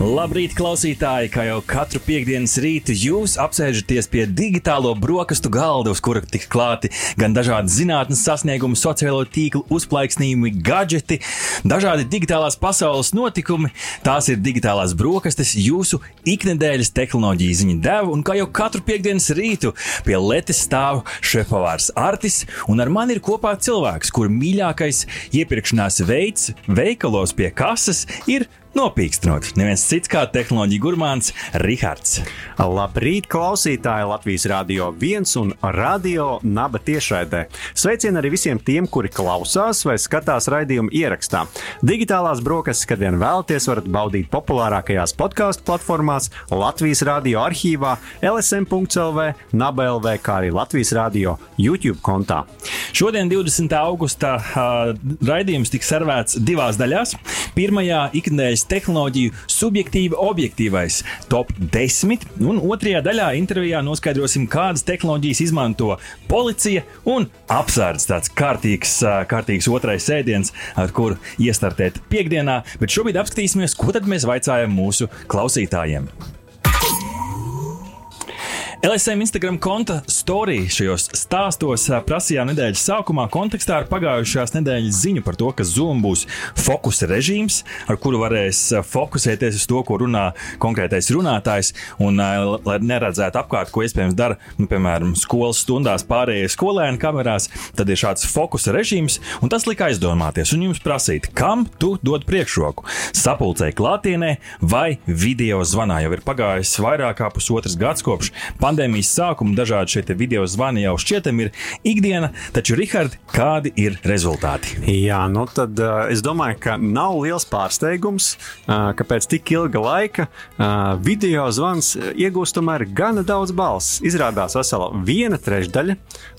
Labrīt, klausītāji! Kā jau katru piekdienas rītu jūs apsēžaties pie digitālo brokastu galda, uz kura tiks klāti gan dažādi zinātnes sasniegumi, sociālo tīklu uzplaiksnījumi, gadgeti, dažādi digitālās pasaules notikumi. Tās ir digitālās brokastis, jūsu ikdienas tehnoloģiju ziņu deva, un kā jau katru piekdienas rītu pie letes stāv šefpavārs Artis, un ar mani ir kopā cilvēks, kur mīļākais iepirkšanās veids veikalos pie kases ir Nopīkstinot, neviens cits kā tehnoloģija gurmāns Rihards. Labrīt, klausītāji Latvijas Rādio 1 un Radio Naba tiešraidē. Sveicien arī visiem tiem, kuri klausās vai skatās raidījumu ierakstā. Digitālās brokastis, kad vien vēlaties, varat baudīt populārākajās podkāstu platformās, Latvijas Rādio arhīvā, LSM.CLV, NABLV, kā arī Latvijas Rādio YouTube kontā. Šodien, 20. augustā, raidījums tiks servēts divās daļās. Pirmajā ikdienas Latvijas tehnoloģiju subjektīva objektīvais top 10. Un otrajā daļā intervijā noskaidrosim, kādas tehnoloģijas izmanto policija un apsardz tāds kārtīgs, kārtīgs otrais sēdiens, ar kuru iestartēt piekdienā. Bet šobrīd apskatīsimies, ko tad mēs vaicājam mūsu klausītājiem. LSM Instagram konta story šajos stāstos prasījām nedēļas sākumā kontekstā ar pagājušās nedēļas ziņu par to, ka Zoom būs fokusa režīms, ar kuru varēs fokusēties uz to, ko runā konkrētais runātājs, un lai neredzētu apkārt, ko iespējams dara, nu, piemēram, skolas stundās pārējie skolēni kamerās, tad ir šāds fokusa režīms, un tas lika aizdomāties un jums prasīt, kam tu dod priekšroku - sapulcē klātienē vai video zvanā. Jau ir pagājis vairāk kā pusotrs gads kopš pandēmijas sākuma dažādi šie video zvani jau šķietam ir ikdiena, taču, Rihard, kādi ir rezultāti? Jā, nu tad uh, es domāju, ka nav liels pārsteigums, uh, ka pēc tik ilga laika uh, video zvans iegūst tomēr gana daudz balss. Izrādās vesela viena trešdaļa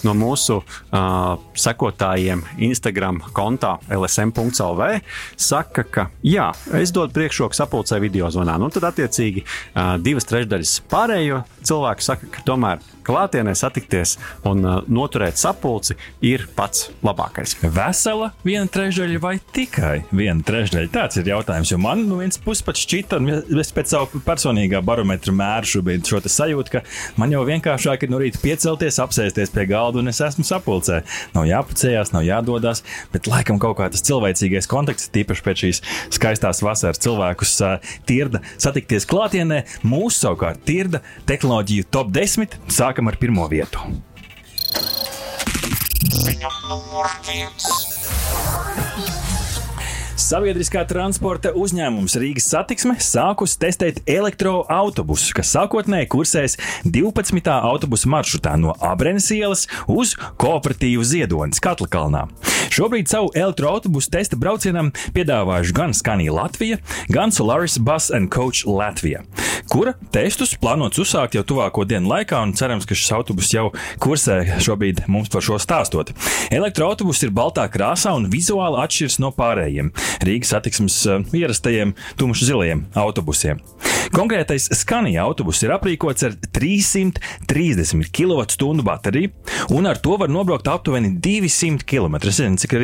no mūsu uh, sekotājiem Instagram kontā LSM.CLV saka, ka jā, es dodu priekšroku sapulcē video zvanā. Nu, tad, attiecīgi, uh, divas trešdaļas pārējo cilvēku saka, ka tomēr klātienē satikties un uh, noturēt sapulci ir pats labākais. Vesela viena trešdaļa vai tikai viena trešdaļa? Tāds ir jautājums. Man no nu, vienas puses pat šķita, un es pēc savu personīgā barometra mēru šobrīd šo sajūtu, ka man jau vienkāršāk ir no rīta piecelties, apsēsties pie galda un es esmu sapulcē. Nav jāpacējās, nav jādodas, bet laikam kaut kā tas cilvēcīgais kontakts, tīpaši pēc šīs skaistās vasaras cilvēkus uh, tirda satikties klātienē, mūsu savukārt tirda tehnoloģiju top 10. Sākam ar pirmo vietu. Ziņa numur viens. Sabiedriskā transporta uzņēmums Rīgas satiksme sākus testēt elektroautobusus, kas sākotnēji kursēs 12. autobusu maršrutā no Abrenes ielas uz kooperatīvu Ziedonis Katlakalnā. Šobrīd savu elektroautobusu testa braucienam piedāvājuši gan Skanija Latvija, gan Solaris Bus and Coach Latvija, kura testus plānots uzsākt jau tuvāko dienu laikā, un cerams, ka šis autobus jau kursē šobrīd mums par šo stāstot. Elektroautobus ir baltā krāsā un vizuāli atšķiras no pārējiem. Rīgas satiksmes eh, ierastajiem tumšu zilajiem autobusiem. Konkrētais Skanija autobus ir aprīkots ar 330 kWh bateriju, un ar to var nobraukt aptuveni 200 km. Es nezinu, cik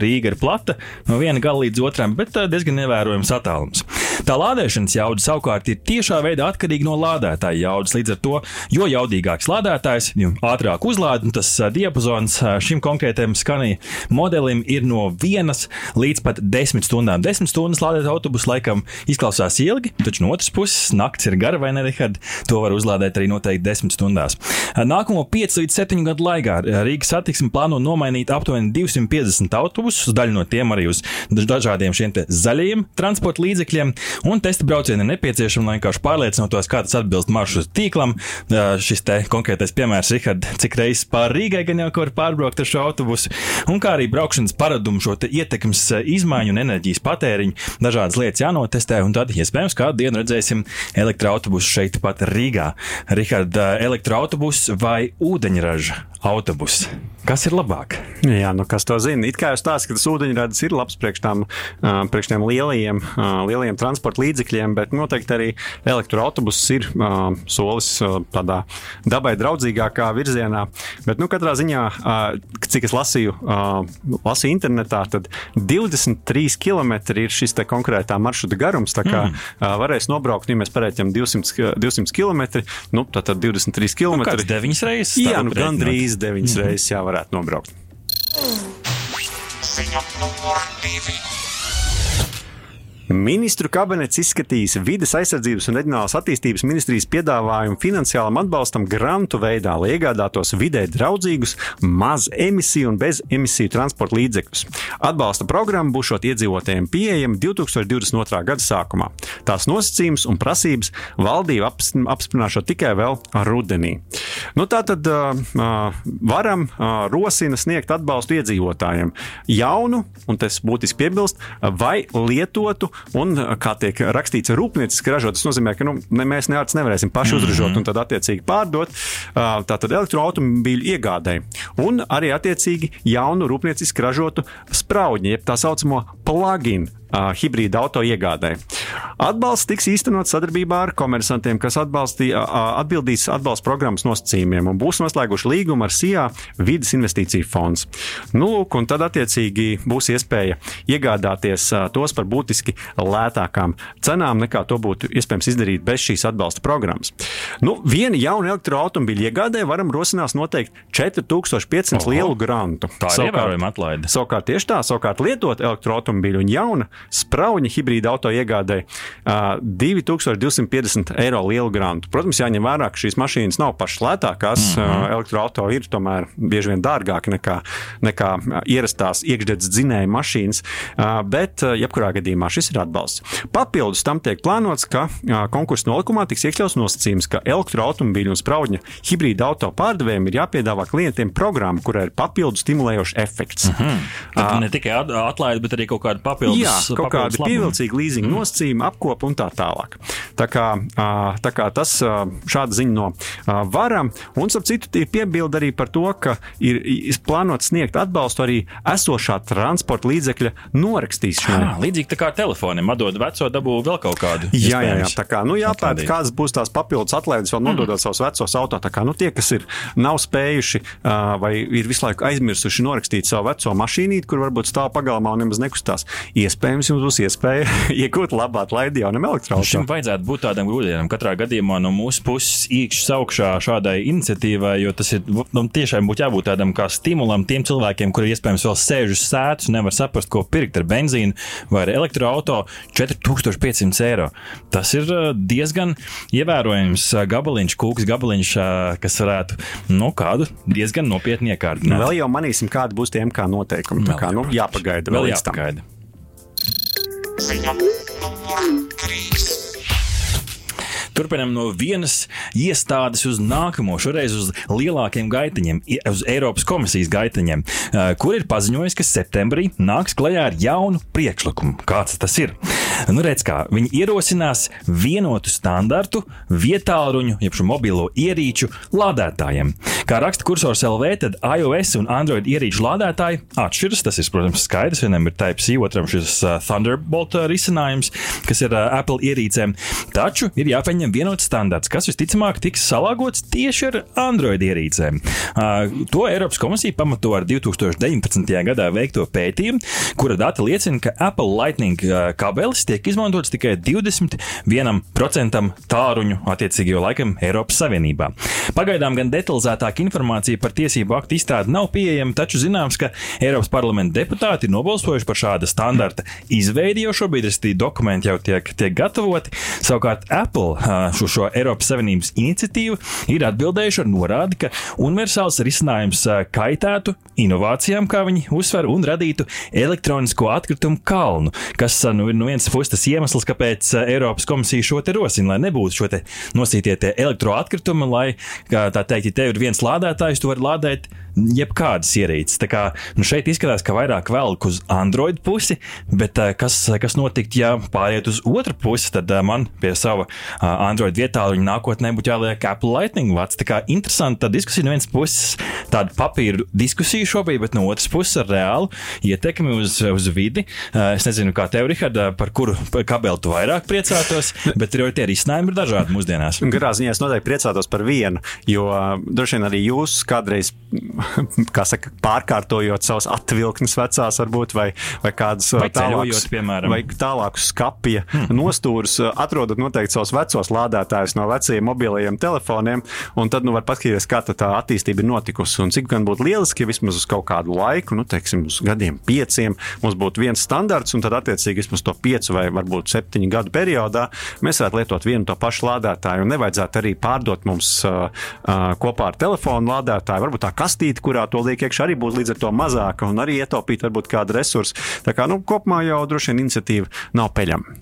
Rīga ir plata no viena gala līdz otram, bet eh, diezgan ievērojams attālums. Tā lādēšanas jauda savukārt ir tiešā veidā atkarīga no lādētāja jaudas. Līdz ar to, jo jaudīgāks lādētājs, jo ātrāk uzlāde, tas diapazons šim konkrētajam skanija modelim ir no 1 līdz pat 10 stundām. 10 stundas lādēt autobusu laikam izklausās ilgi, taču no otras puses naktis ir gara vai ne, Rihard? To var uzlādēt arī noteikti 10 stundās. Nākamo 5 līdz 7 gadu laikā Rīgas satiksme plāno nomainīt aptuveni 250 autobusus, daļu no tiem arī uz dažādiem šiem zaļajiem transporta līdzekļiem. Un testa braucieni ir nepieciešami, lai vienkārši pārliecinātos, kā tas atbilst maršrutu tīklam. Šis te konkrētais piemērs, Rihard, cik reizes pāri Rīgai gan jau var pārbraukt ar šo autobusu, un kā arī braukšanas paradumu, šo ietekmes izmaiņu un enerģijas patēriņu. Dažādas lietas jānotestē, un tad, iespējams, kādu dienu redzēsim elektroautobusu šeit pat Rīgā. Rihard, elektroautobus vai ūdeņraža autobus? Kas ir labāk? Jā, nu kas to zina? It kā jau stāsta, ka tas ūdeņradis ir labs priekš tām, priekš tiem lielajiem, lielajiem transporta līdzekļiem, bet noteikti arī elektroautobuss ir solis tādā dabai draudzīgākā virzienā. Bet, nu, katrā ziņā, cik es lasīju, lasīju internetā, tad 23 km ir šis konkrētā maršruta garums. Tā kā mm. varēs nobraukt, ja mēs pareiķam 200, 200 km, nu, tad 23 km. Nu, 9 reizes? Jā, nu, gandrīz 9 mm. reizes jā, varētu nobraukt. Ziņa numur divi. Ministru kabinets izskatīs vides aizsardzības un reģionālās attīstības ministrijas piedāvājumu finansiālam atbalstam grantu veidā, lai iegādātos vidē draudzīgus, maz emisiju un bez emisiju transporta līdzekļus. Atbalsta programma būs iedzīvotājiem pieejama 2022. gada sākumā. Tās nosacījums un prasības valdība apspriežot tikai vēl rudenī. Nu, tā tad uh, varam uh, rosina sniegt atbalstu iedzīvotājiem jaunu, un tas būtiski piebilst, vai lietotu Un, kā tiek rakstīts, rūpnieciski ražot, tas nozīmē, ka nu, ne, mēs neārts nevarēsim paši mm -hmm. uzražot un tad attiecīgi pārdot tātad elektroautomobīļu iegādēji. Un arī attiecīgi jaunu rūpnieciski ražotu spraudņu, jeb tā saucamo pluginu uh, hibrīda auto iegādē. Atbalsts tiks īstenots sadarbībā ar komersantiem, kas atbalstī, atbildīs atbalsta programmas nosacījumiem un būs noslēguši līgumu ar SIA vidas investīciju fonds. Nu, lūk, un tad attiecīgi būs iespēja iegādāties tos par būtiski lētākām cenām, nekā to būtu iespējams izdarīt bez šīs atbalsta programmas. Nu, viena jauna elektroautomobīļa iegādē varam rosinās noteikti 4500 Oho, lielu grantu. Tā ir ievērojama atlaide. Savukārt tieši tā, savukārt lietot elektroautomobīļu un jauna sprauņa hibrīda auto iegādēji uh, 2250 eiro lielu grantu. Protams, jāņem vērā, ka šīs mašīnas nav pašas lētākās. Mm -hmm. Elektroautorāti ir tomēr bieži vien dārgāki nekā, nekā ierastās iekšdedzes dzinēja mašīnas, uh, bet jebkurā gadījumā šis ir atbalsts. Papildus tam tiek plānots, ka uh, konkursu nolikumā tiks iekļauts nosacījums, ka elektroautomobīļu un sprauņa hibrīda auto pārdevējiem ir jāpiedāvā klientiem programma, kurai ir papildu stimulējošs efekts. Mm -hmm. Tad ne tikai atlaide, bet arī kaut kāda papildus. Jā, kaut kādi pievilcīgi līzinga mm. nosacījumi, apkopa un tā tālāk. Tā kā, tā kā tas šāda ziņa no varam, un starp citu ir piebilda arī par to, ka ir plānots sniegt atbalstu arī esošā transporta līdzekļa norakstīšanai. Ah, līdzīgi tā kā ar telefoniem, atdod veco dabū vēl kaut kādu. Jā, jā, jā, tā kā nu, jāpēta, kādas būs tās papildus atlaides, vēl nododot mm. savus vecos auto. Tā kā nu, tie, kas ir nav spējuši vai ir visu laiku aizmirsuši norakstīt savu veco mašīnīti, kur varbūt stāv pagalmā un nemaz nekustās, iespējams, jums būs iespēja iegūt labu atlaidi jaunam elektroautorātam. Šim vajadzētu būt tādam grūdienam. Katrā gadījumā no mūsu puses īkšķi saukšā šādai iniciatīvai, jo tas ir nu, tiešām būtu jābūt tādam kā stimulam tiem cilvēkiem, kuri iespējams vēl sēž uz sēdes un nevar saprast, ko pirkt ar benzīnu vai ar elektroautorātu 4500 eiro. Tas ir uh, diezgan ievērojams uh, gabaliņš, kūks gabaliņš, uh, kas varētu nu, kādu diezgan nopietni iekārtināt. Vēl jau manīsim, kādi būs tie MK noteikumi. Tā kā nu, jāpagaida vēl, vēl jāpagaida. Tam. Ziņa numur 3. Turpinām no vienas iestādes uz nākamo, šoreiz uz lielākiem gaitiņiem, uz Eiropas komisijas gaitiņiem, kur ir paziņojis, ka septembrī nāks klajā ar jaunu priekšlikumu. Kāds tas ir? Nu, redz, kā viņi ierosinās vienotu standartu vietāluņu, jeb šo mobilo ierīču lādētājiem. Kā raksta kursors LV, tad iOS un Android ierīču lādētāji atšķiras. Tas ir, protams, skaidrs. Vienam ir Type-C, otram šis Thunderbolt risinājums, kas ir Apple ierīcēm. Taču ir jāpieņem vienots standarts, kas visticamāk tiks salāgots tieši ar Android ierīcēm. Uh, to Eiropas komisija pamato ar 2019. gadā veikto pētījumu, kura dati liecina, ka Apple Lightning uh, kabelis tiek izmantots tikai 21% tāruņu attiecīgajā laikam Eiropas Savienībā. Pagaidām gan detalizētāka informācija par tiesību aktu izstrādi nav pieejama, taču zināms, ka Eiropas parlamenta deputāti ir nobalsojuši par šāda standarta izveidi, jo šobrīd dokumenti jau tiek, tiek gatavoti. Savukārt Apple šo, šo Eiropas Savienības iniciatīvu, ir atbildējuši ar norādi, ka universāls risinājums kaitētu inovācijām, kā viņi uzsver, un radītu elektronisko atkritumu kalnu, kas nu, ir no vienas puses tas iemesls, kāpēc Eiropas komisija šo te rosina, lai nebūtu šo te nosītie elektroatkritumi, lai, tā teikt, ja tev ir viens lādētājs, tu vari lādēt jebkādas ierīces. Tā kā nu šeit izskatās, ka vairāk velk uz Android pusi, bet kas, kas notikt, ja pāriet uz otru pusi, tad man pie sava Android vietā viņa nākotnē būtu jāliek Apple Lightning vats. Tā kā interesanta diskusija no vienas puses, tāda papīra diskusija šobrīd, bet no otras puses ar reālu ietekmi uz, uz vidi. Es nezinu, kā tev, Rihard, par kuru kabeli tu vairāk priecātos, bet arī tie risinājumi ir dažādi mūsdienās. Garā ziņā es noteikti priecātos par vienu, jo droši vien arī jūs kādreiz, kā saka, pārkārtojot savas atvilknes vecās, varbūt, vai, vai kādas vai tālākas, piemēram, vai tālākus skapja hmm. nostūrus, atrodat noteikti savus vecos lādētājus no vecajiem mobilajiem telefoniem, un tad, nu, var paskatīties, kā tā attīstība ir notikusi, un cik gan būtu lieliski, ja vismaz uz kaut kādu laiku, nu, teiksim, uz gadiem pieciem, mums būtu viens standarts, un tad attiecīgi vismaz to piecu vai varbūt septiņu gadu periodā mēs varētu lietot vienu to pašu lādētāju, un nevajadzētu arī pārdot mums uh, uh, kopā ar telefonu lādētāju. Varbūt tā kastīte, kurā to liek iekšā, arī būs līdz ar to mazāka un arī ietaupīt varbūt kādu resursu. Tā kā nu, kopumā jau droši vien iniciatīva nav peļama.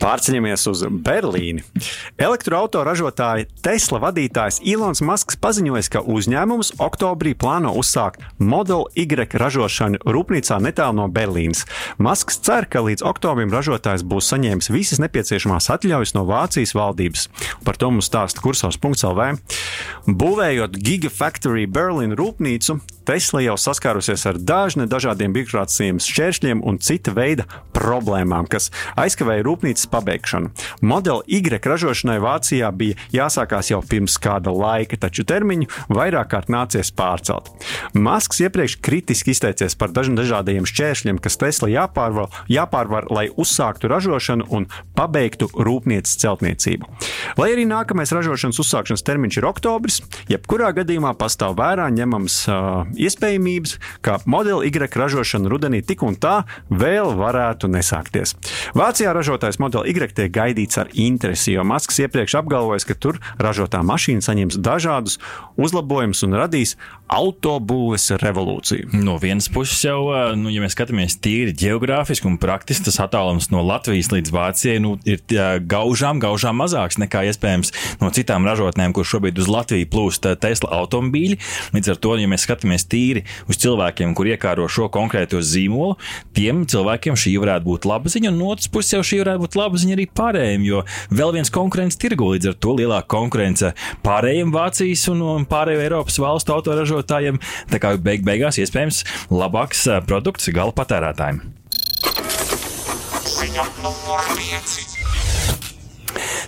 Pārceļamies uz Berlīni. Elektroautoražotāja Tesla vadītājs Ilons Masks paziņoja, ka uzņēmums oktobrī plāno uzsākt Model Y ražošanu rūpnīcā netālu no Berlīnas. Masks cer, ka līdz oktobrim ražotājs būs saņēmis visas nepieciešamās atļaujas no Vācijas valdības. Par to mums stāsta kursors.lv. Būvējot Gigafactory Berlīnu rūpnīcu, Tesla jau saskārusies ar dažne dažādiem birokrātiskiem šķēršļiem un cita veida problēmām, kas aizkavēja rūpnīcas pabeigšanu. Modeli Y ražošanai Vācijā bija jāsākās jau pirms kāda laika, taču termiņu vairāk kārt nācies pārcelt. Masks iepriekš kritiski izteicies par dažādiem šķēršļiem, kas Tesla jāpārvar, jāpārvar, lai uzsāktu ražošanu un pabeigtu rūpnīcas celtniecību. Lai arī nākamais ražošanas uzsākšanas termiņš ir oktobris, jebkurā gadījumā pastāv vērā ņemams uh, iespējamības, ka modeli Y ražošana rudenī tik un tā vēl varētu nesākties. Vācijā ražotājs modeli Y tiek gaidīts ar interesi, jo Masks iepriekš apgalvojis, ka tur ražotā mašīna saņems dažādus uzlabojumus un radīs autobūves revolūciju. No vienas puses jau, nu, ja mēs skatāmies tīri geogrāfiski un praktiski, tas attālums no Latvijas līdz Vācijai nu, ir gaužām, gaužām mazāks nekā iespējams no citām ražotnēm, kur šobrīd uz Latviju plūst Tesla automobīļi. Līdz ar to, ja mēs skatāmies tīri uz cilvēkiem, kur iekāro šo konkrēto zīmolu, tiem cilvēkiem šī varētu būt laba ziņa, un no otras puses jau šī varētu būt laba ziņa arī pārējiem, jo vēl viens konkurents tirgu līdz ar to lielāka konkurence pārējiem Vācijas un pārējo Eiropas valstu autoražotājiem. Tā kā beig beigās iespējams labāks produkts gala patērētājiem. Ziņa numur 5.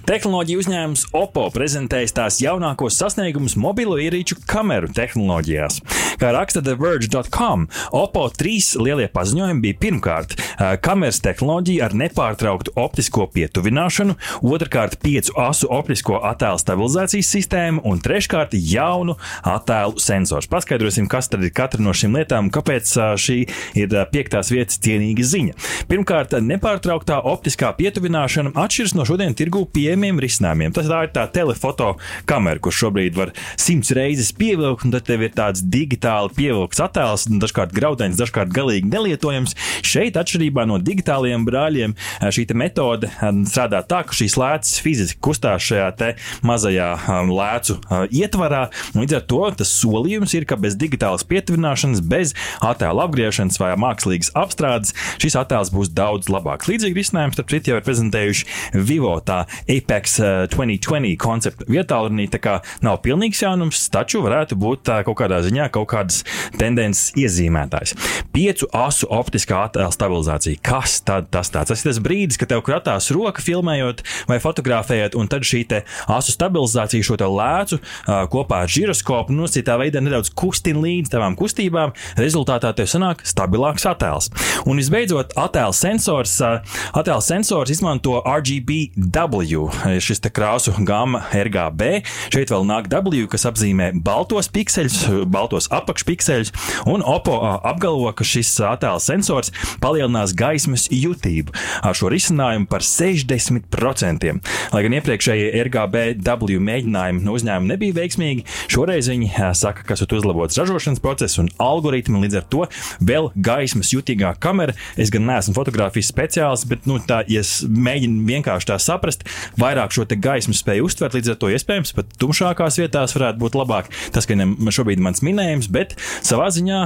Tehnoloģija uzņēmums Oppo prezentējas tās jaunākos sasniegumus mobilo ierīču kameru tehnoloģijās. Kā raksta TheVerge.com, Oppo trīs lielie paziņojumi bija pirmkārt kameras tehnoloģija ar nepārtrauktu optisko pietuvināšanu, otrkārt piecu asu optisko attēlu stabilizācijas sistēmu un treškārt jaunu attēlu sensors. Paskaidrosim, kas tad ir katra no šīm lietām kāpēc šī ir piektās vietas cienīga ziņa. Pirmkārt, nepārtrauktā optiskā pietuvināšana atšķiras no šodien tirgū pieejamā pieejamiem risinājumiem. Tas tā ir tā telefoto kamera, kur šobrīd var simts reizes pievilkt, un tad tev ir tāds digitāli pievilkts attēls, dažkārt graudains, dažkārt galīgi nelietojams. Šeit, atšķirībā no digitālajiem brāļiem, šī metode strādā tā, ka šīs lēcas fiziski kustās šajā mazajā lēcu ietvarā. Līdz ar to tas solījums ir, ka bez digitālas pietuvināšanas, bez attēlu apgriešanas vai mākslīgas apstrādes šis attēls būs daudz labāks. Līdzīgi risinājums, starp citu, jau ir prezentējuši Vivo tā Apex 2020 uh, koncepta vietā. Tā kā nav pilnīgs jaunums, taču varētu būt tā, kaut kādā ziņā kaut kādas tendences iezīmētājs. Piecu asu optiskā attēla stabilizācija. Kas tad tas tāds? Tas ir tas brīdis, kad tev kratās roka filmējot vai fotografējot, un tad šī asu stabilizācija šo lēcu uh, kopā ar giroskopu nu, citā veidā nedaudz kustina līdz tavām kustībām. Rezultātā tev sanāk stabilāks attēls. Un visbeidzot, attēla sensors, uh, attēla sensors izmanto RGBW šis krāsu gama RGB. Šeit vēl nāk W, kas apzīmē baltos pikseļus, baltos apakšpikseļus, un Oppo apgalvo, ka šis attēla sensors palielinās gaismas jutību ar šo risinājumu par 60%. Lai gan iepriekšējie RGBW mēģinājumi no uzņēmuma nebija veiksmīgi, šoreiz viņi saka, ka esat uzlabots ražošanas process un algoritmi, līdz ar to vēl gaismas jutīgāka kamera. Es gan neesmu fotografijas speciālists, bet nu, tā, ja mēģinu vienkārši tā saprast, vairāk šo gaismu spēju uztvert, līdz ar to iespējams pat tumšākās vietās varētu būt labāk. Tas, ka ne šobrīd mans minējums, bet savā ziņā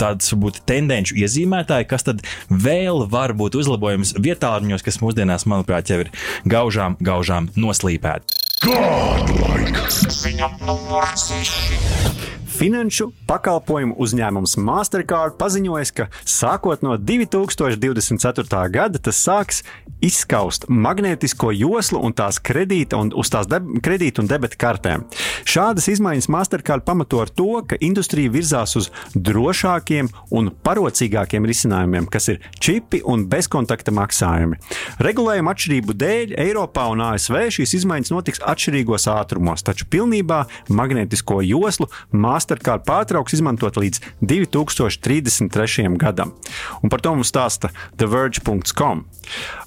tāds būtu tendenci iezīmētāji, kas tad vēl var būt uzlabojums vietāluņos, kas mūsdienās, manuprāt, jau ir gaužām, gaužām noslīpēti. Godlike! Ziņa numur 6. Finanšu pakalpojumu uzņēmums Mastercard paziņoja, ka sākot no 2024. gada tas sāks izskaust magnētisko joslu un tās kredīta un uz tās kredīta un debeta kartēm. Šādas izmaiņas Mastercard pamato ar to, ka industrija virzās uz drošākiem un parocīgākiem risinājumiem, kas ir čipi un bezkontakta maksājumi. Regulējuma atšķirību dēļ Eiropā un ASV šīs izmaiņas notiks atšķirīgos ātrumos, taču pilnībā magnētisko joslu Mastercard Mastercard pārtrauks izmantot līdz 2033. gadam. Un par to mums stāsta TheVerge.com.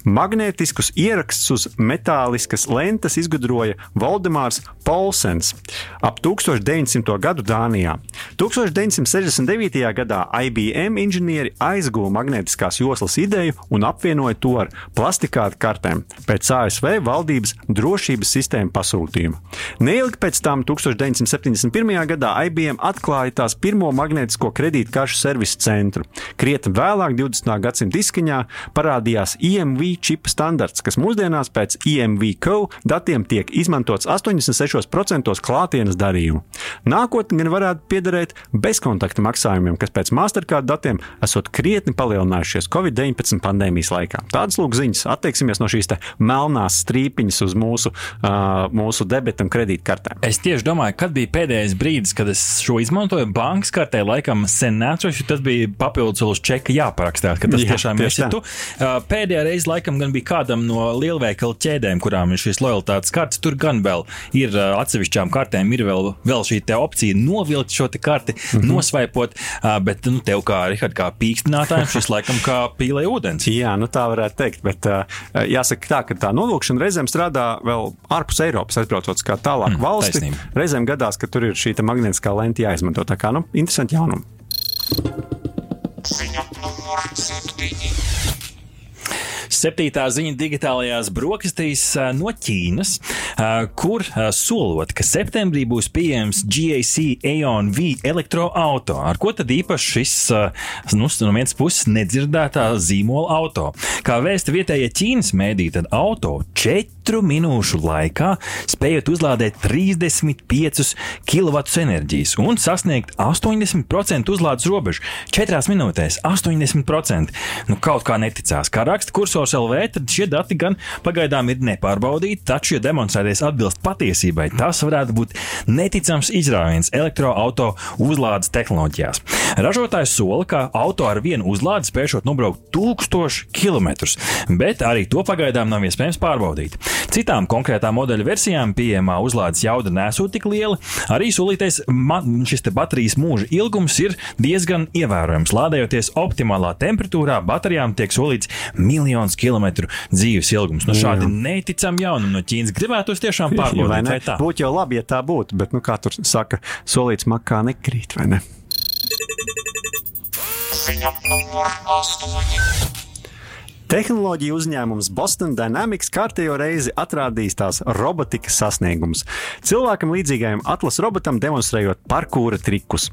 Magnētiskus ierakstus uz metāliskas lentes izgudroja Valdemārs Polsens ap 1900. gadu Dānijā. 1969. gadā IBM inženieri aizguva magnētiskās joslas ideju un apvienoja to ar plastikāta kartēm pēc ASV valdības drošības sistēmu pasūtījuma. Neilgi pēc tam, 1971. gadā, IBM uzņēmējiem atklāja tās pirmo magnētisko kredītkaršu servisu centru. Krietni vēlāk, 20. gadsimta izskaņā, parādījās IMV čipa standarts, kas mūsdienās pēc IMV Co datiem tiek izmantots 86% klātienes darījumu. Nākotnē gan varētu piederēt bezkontakta maksājumiem, kas pēc Mastercard datiem esot krietni palielinājušies Covid-19 pandēmijas laikā. Tādas lūk ziņas. Attieksimies no šīs melnās strīpiņas uz mūsu, uh, mūsu debetu un kredītkartēm. Es tieši domāju, kad bija pēdējais brīdis, kad es šo izmantoju bankas kartē, laikam sen neatceros, tas bija papildus uz čeka jāparakstās, ka tas Jā, tiešām ir tu. Pēdējā reize laikam gan bija kādam no lielveikalu ķēdēm, kurām ir šīs lojalitātes kartes. Tur gan vēl ir atsevišķām kartēm, ir vēl, vēl šī opcija novilkt šo karti, mm -hmm. nosvaipot, bet nu, tev kā, Richard, kā pīkstinātājiem šis laikam kā pīlē ūdens. Jā, nu tā varētu teikt, bet jāsaka tā, ka tā novilkšana reizēm strādā vēl ārpus Eiropas, aizbraucot kā tālāk mm, valsti. Taisnība. Reizēm gadās, ka tur ir šī magnētiskā lenti jāizmanto. Tā kā nu, interesanti jaunumi. Ziņa numur 7. Septītā ziņa digitālajās brokastīs no Ķīnas, kur solot, ka septembrī būs pieejams GAC Aeon V elektroauto. Ar ko tad īpaši šis nu, no vienas puses nedzirdētā zīmola auto? Kā vēsta vietējie Ķīnas mēdī, tad auto četru minūšu laikā spējot uzlādēt 35 kW enerģijas un sasniegt 80% uzlādes robežu. 4 minūtēs 80%. Nu, kaut kā neticās. Kā raksta kursors Resurss LV, tad šie dati gan pagaidām ir nepārbaudīti, taču, ja demonstrēties atbilst patiesībai, tas varētu būt neticams izrāviens elektroautorāta uzlādes tehnoloģijās. Ražotājs sola, ka auto ar vienu uzlādi spēšot nobraukt 1000 km, bet arī to pagaidām nav iespējams pārbaudīt. Citām konkrētām modeļa versijām pieejamā uzlādes jauda nesot tik liela, arī solītais šis baterijas mūža ilgums ir diezgan ievērojams. Lādējoties optimālā temperatūrā, baterijām tiek solīts miljons miljonus kilometru dzīves ilgums. Nu, šādi neticami jaunumi no Ķīnas gribētos tiešām pārbaudīt, vai, vai tā. Būtu jau labi, ja tā būtu, bet, nu, kā tur saka, solīts makā nekrīt, vai ne? Ziņa numur 8. Tehnoloģija uzņēmums Boston Dynamics kārtējo reizi atrādījis tās robotikas sasniegumus. Cilvēkam līdzīgajam atlas robotam demonstrējot parkūra trikus.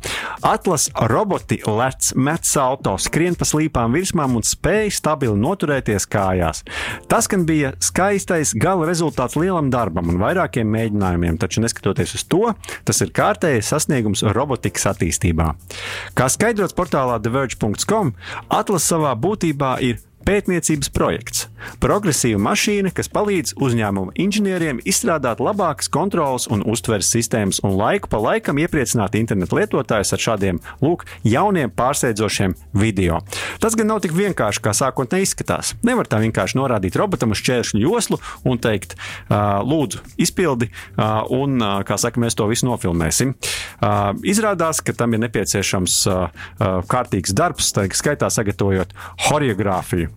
Atlas roboti lec, met salto, skrien pa slīpām virsmām un spēj stabili noturēties kājās. Tas gan bija skaistais gala rezultāts lielam darbam un vairākiem mēģinājumiem, taču neskatoties uz to, tas ir kārtējais sasniegums robotikas attīstībā. Kā skaidrots portālā TheVerge.com, Atlas savā būtībā ir pētniecības projekts. Progresīva mašīna, kas palīdz uzņēmuma inženieriem izstrādāt labākas kontrolas un uztveres sistēmas un laiku pa laikam iepriecināt internetu lietotājus ar šādiem lūk, jauniem pārsteidzošiem video. Tas gan nav tik vienkārši, kā sākotnēji izskatās. Nevar tā vienkārši norādīt robotam uz šķēršļu joslu un teikt, lūdzu, izpildi, un, kā saka, mēs to visu nofilmēsim. Izrādās, ka tam ir nepieciešams kārtīgs darbs, tā skaitā sagatavojot choreogrāfiju.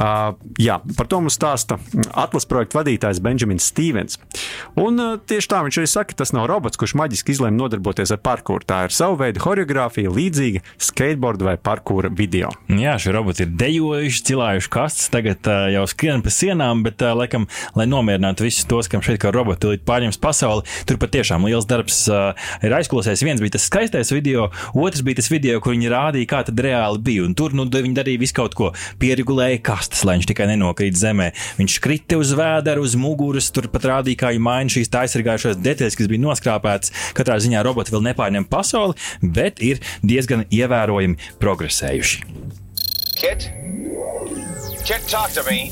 Uh, jā, par to mums stāsta atlases projekta vadītājs Benjamins Stevens. Un uh, tieši tā viņš arī saka, tas nav robots, kurš maģiski izlēma nodarboties ar parkūru. Tā ir sava veida choreogrāfija, līdzīga skateboard vai parkūra video. Jā, šie roboti ir dejojuši, cilājuši kastes, tagad uh, jau skrien pa sienām, bet, uh, laikam, lai nomierinātu visus tos, kam šeit kā roboti līdz pārņems pasauli, tur patiešām liels darbs uh, ir aizklausēs. Viens bija tas skaistais video, otrs bija tas video, kur viņi rādīja, kā tad reāli bija. Un tur nu, viņi darīja visu kaut ko, pieregulēja kastes kastes, lai viņš tikai nenokrīt zemē. Viņš krita uz vēdera, uz muguras, tur pat rādīja, kā viņa maina šīs aizsargājušās detaļas, kas bija noskrāpētas. Katrā ziņā roboti vēl nepārņem pasauli, bet ir diezgan ievērojami progresējuši. Kit? Kit, talk to me!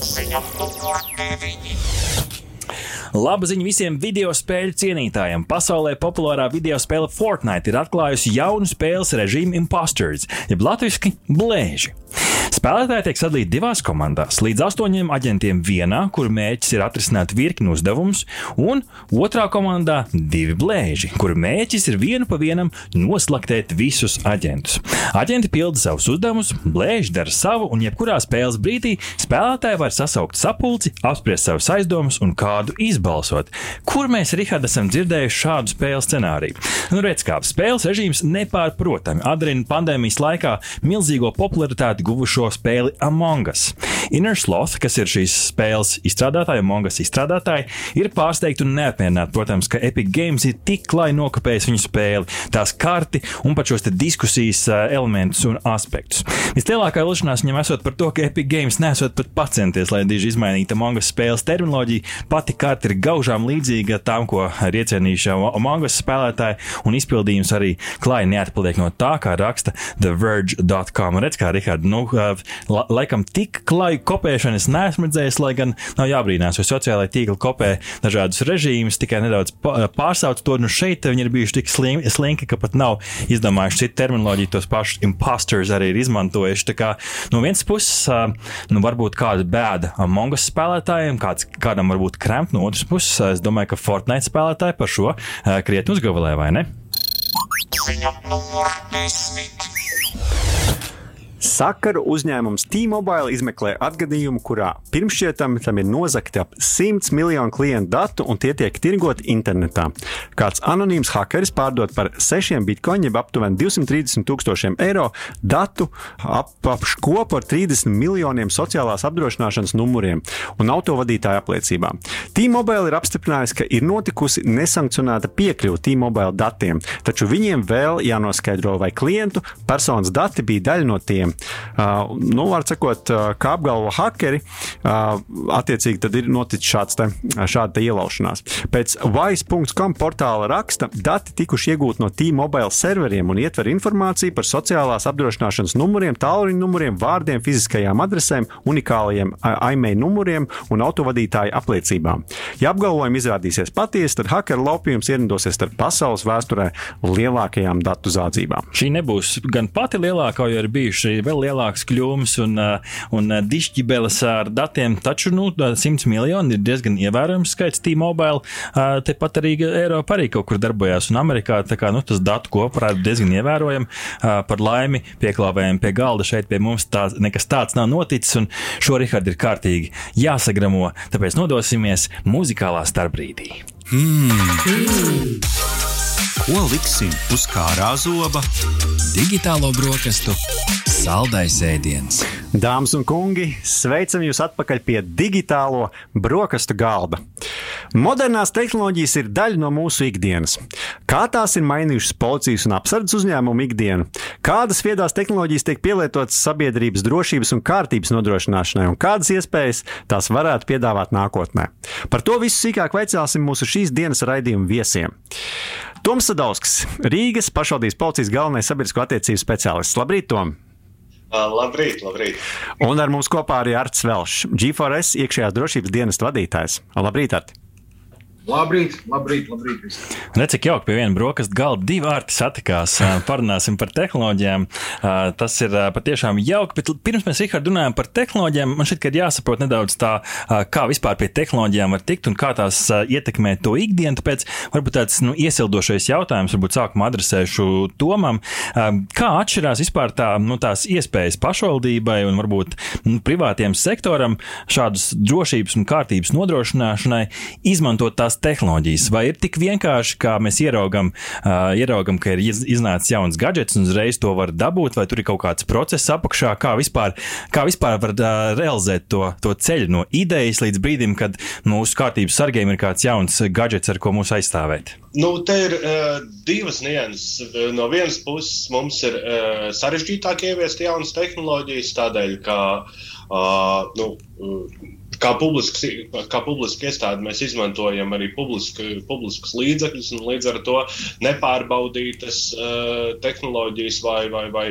Laba ziņa visiem video spēļu cienītājiem. Pasaulē populārā video spēle Fortnite ir atklājusi jaunu spēles režīmu Imposters, jeb latviešu blēži. Spēlētāji tiek sadalīti divās komandās, līdz astoņiem aģentiem vienā, kur mērķis ir atrisināt virkni uzdevumus, un otrā komandā divi blēži, kur mērķis ir vienu pa vienam noslaktēt visus aģentus. Aģenti pilda savus uzdevumus, blēži dara savu, un jebkurā spēles brīdī spēlētāji var sasaukt sapulci, apspriest savus aizdomus un kādu izbalsot. Kur mēs, Rihard, esam dzirdējuši šādu spēles scenāriju? Nu, redz, kā spēles režīms nepārprotami atdarina pandēmijas laikā milzīgo popularitāti guvušo šo spēli Among Us. Inner Sloth, kas ir šīs spēles izstrādātāji, Among Us izstrādātāji, ir pārsteigti un neapmierināti, protams, ka Epic Games ir tik klāji nokopējis viņu spēli, tās karti un pat šos diskusijas elementus un aspektus. Vislielākā vilšanās viņam esot par to, ka Epic Games nesot pat pacenties, lai diži izmainītu Among Us spēles terminoloģiju. Pati karta ir gaužām līdzīga tām, ko ir iecienījuši Among Us spēlētāji, un izpildījums arī klāji neatpaliek no tā, kā raksta TheVerge.com. Redz, kā Rihards, nu, la, laikam tik klaju kopēšanu es neesmu redzējis, lai gan nav jābrīnās, jo sociālai tīkli kopē dažādus režīmus, tikai nedaudz pārsauc to. Nu šeit viņi ir bijuši tik slinki, ka pat nav izdomājuši citu terminoloģiju, tos pašus imposters arī ir izmantojuši. Tā kā no vienas puses, nu varbūt kāda bēda Mongas spēlētājiem, kāds, kādam varbūt kremt, no otras puses, es domāju, ka Fortnite spēlētāji par šo krietni uzgavalē, vai ne? Ziņa numur desmit. Sakaru uzņēmums T-Mobile izmeklē atgadījumu, kurā pirmšķietami tam ir nozagti ap 100 miljonu klientu datu un tie tiek tirgoti internetā. Kāds anonīms hakeris pārdod par 6 bitkoņiem, jeb aptuveni 230 tūkstošiem eiro datu ap, ap kopu ar 30 miljoniem sociālās apdrošināšanas numuriem un autovadītāju apliecībām. T-Mobile ir apstiprinājis, ka ir notikusi nesankcionēta piekļuve T-Mobile datiem, taču viņiem vēl jānoskaidro, vai klientu personas dati bija daļa no tiem nu, var sakot, uh, kā apgalvo hakeri, uh, attiecīgi tad ir noticis šāds te, šāda te ielaušanās. Pēc Vice.com portāla raksta, dati tikuši iegūti no T-Mobile serveriem un ietver informāciju par sociālās apdrošināšanas numuriem, tālruņa numuriem, vārdiem, fiziskajām adresēm, unikālajiem IMEI numuriem un autovadītāju apliecībām. Ja apgalvojumi izrādīsies patiesi, tad hakeru laupījums ierindosies starp pasaules vēsturē lielākajām datu zādzībām. Šī nebūs gan pati lielākā, jo ir bijuši arī vēl lielāks kļūmes un, uh, un uh, dišķibeles ar datiem, taču nu, 100 miljoni ir diezgan ievērojams skaits T-Mobile. Uh, tepat arī Eiropa arī kaut kur darbojās un Amerikā kā, nu, tas datu kopā ir diezgan ievērojami. Par laimi pieklāvējiem pie galda šeit pie mums tā, nekas tāds nav noticis, un šo Rihardu ir kārtīgi jāsagramo, tāpēc nodosimies muzikālā starpbrīdī. Mm. Mm. Ko liksim uz kārā zoba? Digitālo brokastu saldais ēdiens. Dāmas un kungi, sveicam jūs atpakaļ pie digitālo brokastu galda. Modernās tehnoloģijas ir daļa no mūsu ikdienas. Kā tās ir mainījušas policijas un apsardzes uzņēmumu ikdienu, kādas viedās tehnoloģijas tiek pielietotas sabiedrības drošības un kārtības nodrošināšanai, un kādas iespējas tās varētu piedāvāt nākotnē. Par to visu sīkāk veicāsim mūsu šīs dienas raidījuma viesiem. Toms Sadausks, Rīgas pašvaldības policijas galvenais sabiedrisko attiecību speciālists. Labrīt, Tom! Labrīt, labrīt. Un ar mums kopā arī Arts Velšs, G4S iekšējās drošības dienas vadītājs. Labrīt, Arts! Labrīt, labrīt, labrīt. Redz, cik jauki pie viena brokastu galda divi vārti satikās. Parunāsim par tehnoloģijām. Tas ir patiešām jauki, bet pirms mēs, Rihard, runājam par tehnoloģijām, man šķiet, ka ir jāsaprot nedaudz tā, kā vispār pie tehnoloģijām var tikt un kā tās ietekmē to ikdienu. Tāpēc varbūt tāds nu, iesildošais jautājums, varbūt sākumā adresēšu Tomam. Kā atšķirās vispār tā, nu, tās iespējas pašvaldībai un varbūt nu, privātiem sektoram šādas drošības un kārtības nodrošināšanai izmantot tās tehnoloģijas? Vai ir tik vienkārši, kā mēs ieraugam, uh, ieraugam ka ir iz, iznācis jauns gadgets un uzreiz to var dabūt, vai tur ir kaut kāds process apakšā, kā vispār, kā vispār var uh, realizēt to, to ceļu no idejas līdz brīdim, kad mūsu kārtības sargiem ir kāds jauns gadgets, ar ko mūs aizstāvēt? Nu, te ir uh, divas nianses. No vienas puses mums ir uh, sarežģītāk ieviest jaunas tehnoloģijas, tādēļ, ka uh, nu, uh, kā publisks, kā publiska iestāde mēs izmantojam arī publiska, publiskus līdzekļus, un līdz ar to nepārbaudītas uh, tehnoloģijas vai, vai, vai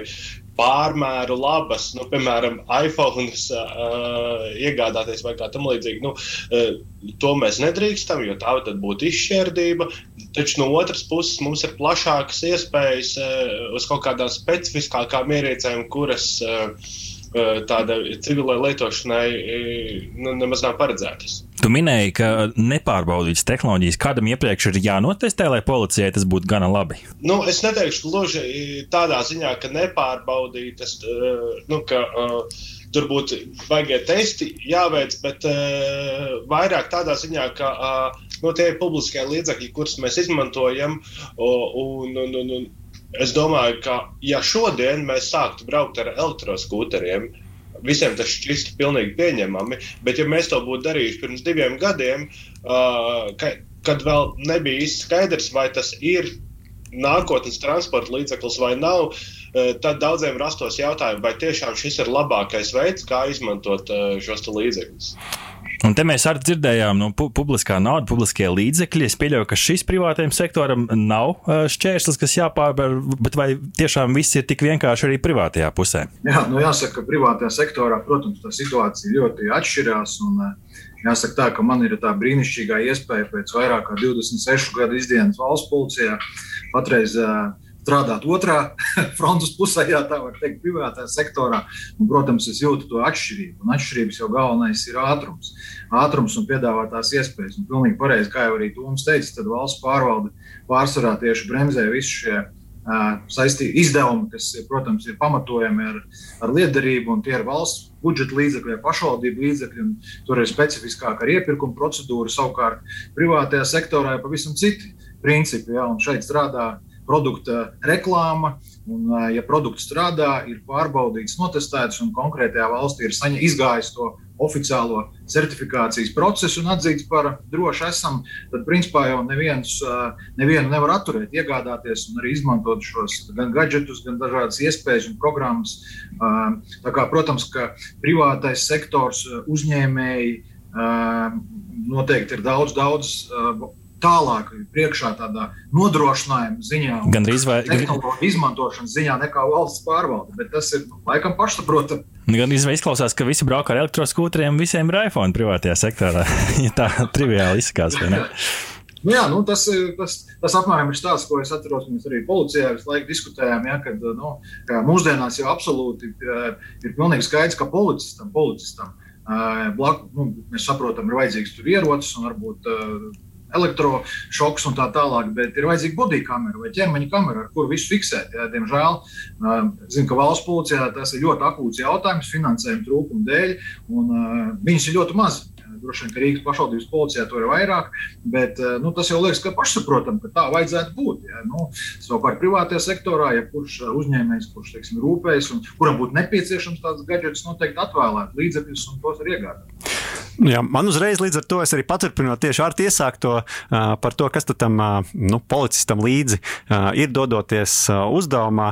pārmēru labas, nu, piemēram, iPhone uh, iegādāties vai kā tam līdzīgi. Nu, uh, to mēs nedrīkstam, jo tā būtu izšķērdība. Taču no otras puses mums ir plašākas iespējas uh, uz kaut kādām specifiskākām ierīcēm, kuras uh, tāda civilai lietošanai nu, nemaz nav paredzētas. Tu minēji, ka nepārbaudītas tehnoloģijas kādam iepriekš ir jānotestē, lai policijai tas būtu gana labi. Nu, es neteikšu gluži tādā ziņā, ka nepārbaudītas, nu, ka tur būtu vajag testi jāveic, bet vairāk tādā ziņā, ka no nu, tie ir publiskie līdzekļi, kurus mēs izmantojam. Un, un, un, un, Es domāju, ka ja šodien mēs sāktu braukt ar elektroskūteriem, visiem tas šķistu pilnīgi pieņemami, bet ja mēs to būtu darījuši pirms diviem gadiem, uh, ka, kad vēl nebija īsti skaidrs, vai tas ir nākotnes transporta līdzeklis vai nav, tad daudziem rastos jautājumi, vai tiešām šis ir labākais veids, kā izmantot šos līdzekļus. Un te mēs arī dzirdējām, nu, pu publiskā nauda, publiskie līdzekļi. Es pieļauju, ka šis privātajam sektoram nav šķērslis, kas jāpārvar, bet vai tiešām viss ir tik vienkārši arī privātajā pusē? Jā, nu jāsaka, ka privātajā sektorā, protams, tā situācija ļoti atšķirās. Un, jāsaka tā, ka man ir tā brīnišķīgā iespēja pēc vairāk kā 26 gadu izdienas valsts policijā patreiz uh, strādāt otrā frontes pusē, ja tā var teikt, privātajā sektorā. Un, protams, es jūtu to atšķirību. Un atšķirības jau galvenais ir ātrums. Ātrums un piedāvātās iespējas. Un pilnīgi pareizi, kā jau arī Toms teica, tad valsts pārvalde pārsvarā tieši bremzē visu šie saistīti izdevumi, kas, protams, ir pamatojami ar, ar liederību, un tie ir valsts budžeta līdzekļi vai pašvaldību līdzekļi. Tur ir specifiskāka ar iepirkuma procedūra, savukārt privātajā sektorā ir pavisam citi principi. Ja, šeit strādā produkta reklāma. Un, ja produkts strādā, ir pārbaudīts, notestēts un konkrētajā valstī ir saņa, izgājis to oficiālo certifikācijas procesu un atzīts par drošu esam, tad principā jau neviens, nevienu nevar atturēt, iegādāties un arī izmantot šos gan gadgetus, gan dažādas iespējas un programmas. Kā, protams, ka privātais sektors, uzņēmēji noteikti ir daudz, daudz tālāk priekšā tādā nodrošinājuma ziņā, gan arī tehnoloģiju izmantošanas ziņā nekā valsts pārvalde. Bet tas ir laikam pašsaprotami. Gan izklausās, ka visi brauc ar elektroskūteriem, visiem ir iPhone privātajā sektorā. ja tā triviāli izskatās. Nu jā, nu tas, tas, tas apmēram ir stāsts, ko es atceros. Mēs arī policijā visu laiku diskutējām, ja, kad nu, mūsdienās jau absolūti ir pilnīgi skaidrs, ka policistam, policistam blakus nu, mēs saprotam, ir vajadzīgs tur ierocis un varbūt elektrošoks un tā tālāk, bet ir vajadzīga bodī kamera vai ķermeņa kamera, ar kuru visu fiksēt. Jā, diemžēl zinu, ka valsts policijā tas ir ļoti akūts jautājums finansējuma trūkuma dēļ, un viņas ir ļoti maz. Droši vien, ka Rīgas pašvaldības policijā to ir vairāk, bet nu, tas jau liekas, ka pašsaprotami, ka tā vajadzētu būt. Ja? Nu, savukārt, privātajā sektorā, ja kurš uzņēmējs, kurš teiksim, rūpējas un kuram būtu nepieciešams tāds gadgets, noteikti atvēlēt līdzekļus un tos arī iegādāt. Jā, man uzreiz līdz ar to es arī paturpinot tieši ar iesākto uh, par to, kas tam nu, policistam līdzi ir dodoties uzdevumā.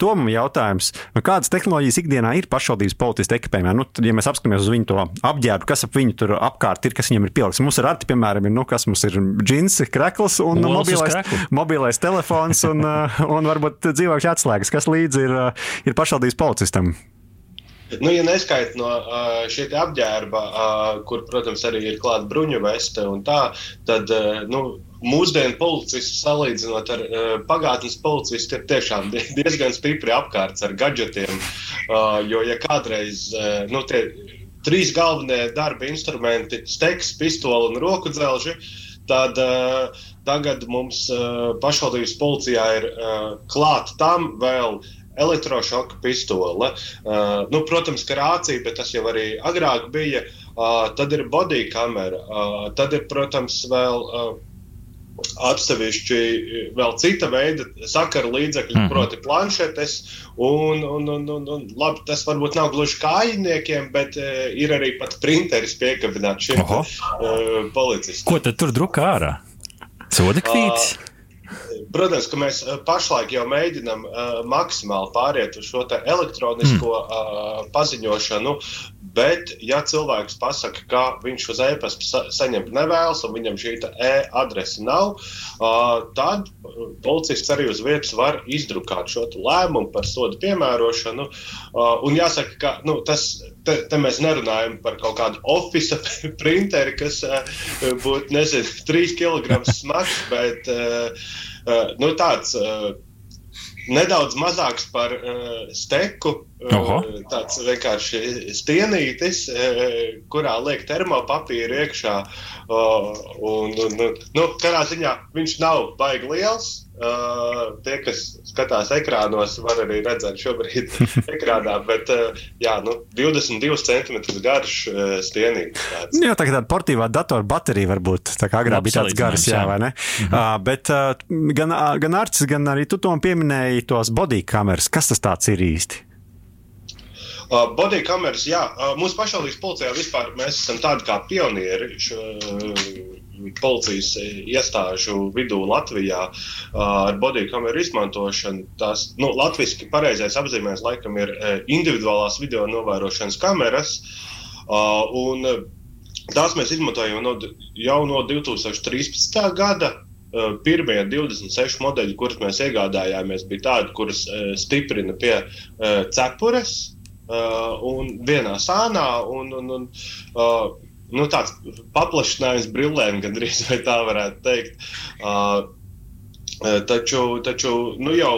Tomam jautājums, nu, kādas tehnoloģijas ikdienā ir pašvaldības policistu ekipējumā? Nu, tad, ja mēs apskatāmies uz viņu to apģērbu, kas ap viņu tur apkārt ir, kas viņam ir pielikts. Mums ar Arti, piemēram, ir, nu, kas mums ir džinsi, krekls un Olas mobilais, mobilais telefons un, un varbūt dzīvokļa atslēgas, kas līdzi ir, ir pašvaldības policistam. Nu, ja neskaita no šī apģērba, kur, protams, arī ir klāta bruņu veste un tā, tad nu, mūsdienu policists salīdzinot ar pagātnes policistu ir tiešām die- diezgan stipri apkārts ar gadgetiem. Jo, ja kādreiz nu, tie trīs galvenie darba instrumenti - steks, pistole un roku dzelži, tad tagad mums pašvaldības policijā ir klāta tam vēl elektrošoka pistole. Uh, nu, protams, ka rācija, bet tas jau arī agrāk bija. Uh, tad ir body kamera, uh, tad ir, protams, vēl. Uh, Atsevišķi vēl cita veida sakaru līdzekļi, mm proti, planšetes. Un, un, un, un, un, labi, tas varbūt nav gluži kājiniekiem, bet uh, ir arī pat printeris piekabināts Oho. uh, policistiem. Ko tad tur drukā ārā? Soda kvītis. Protams, ka mēs eh, pašlaik jau mēģinām uh, maksimāli pāriet uz šo elektronisko mm. uh, paziņošanu, bet, ja cilvēks pasaka, ka viņš uz e-pasta sa saņemt nevēlas un viņam šī e-adrese nav, tad policists arī uz vietas var izdrukāt šo lēmumu par sodu piemērošanu. Un jāsaka, ka nu, tas. Te, te mēs nerunājam par kaut kādu oficiālu printeri, kas būtu, nezinu, 3 kg smags, bet nu, tāds nedaudz mazāks par steku. Oho. Tāds vienkārši stienītis, uh, kurā liek termopapīru iekšā. Un, un, nu, kādā ziņā viņš nav baigi liels. Tie, kas skatās ekrānos, var arī redzēt šobrīd ekrānā, bet uh, jā, nu, 22 cm garš uh, stienītis. tāds. Jā, tā kā tāda portīvā datora baterija varbūt tā kā agrāk Labs bija tāds gars, jā, vai ne? Mhm. Uh, bet uh, gan, gan Arcis, gan arī tu to pieminēji tos body kameras. Kas tas tāds ir īsti? Uh, body kameras, jā, uh, mūsu pašvaldības policijā vispār mēs esam tādi kā pionieri šo, uh, policijas iestāžu vidū Latvijā uh, ar body kameru izmantošanu. Tās, nu, latviski pareizais apzīmējums laikam ir uh, individuālās video novērošanas kameras. Uh, un, uh, Tās mēs izmantojam no, jau no 2013. gada. Pirmie 26 modeļi, kurus mēs iegādājāmies, bija tādi, kurus stiprina pie cepures uh, un vienā sānā. Un, un, un, uh, nu, tāds paplašinājums brillēm, gandrīz tā varētu teikt. Uh, taču, taču nu, jau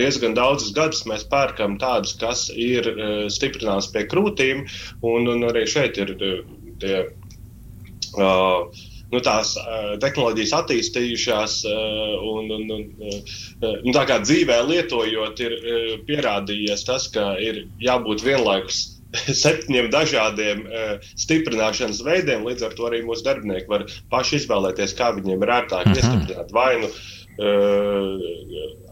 diezgan daudzus gadus mēs pērkam tādus, kas ir uh, stiprināts pie krūtīm, un, un arī šeit ir tie. Uh, Nu, tās uh, tehnoloģijas attīstījušās, uh, un, un, un uh, nu, tā kā dzīvē lietojot, ir uh, pierādījies tas, ka ir jābūt vienlaikus septiņiem dažādiem uh, stiprināšanas veidiem. Līdz ar to arī mūsu darbinieki var paši izvēlēties, kā viņiem ir ērtāk Mhm. iestiprināt vainu. Uh,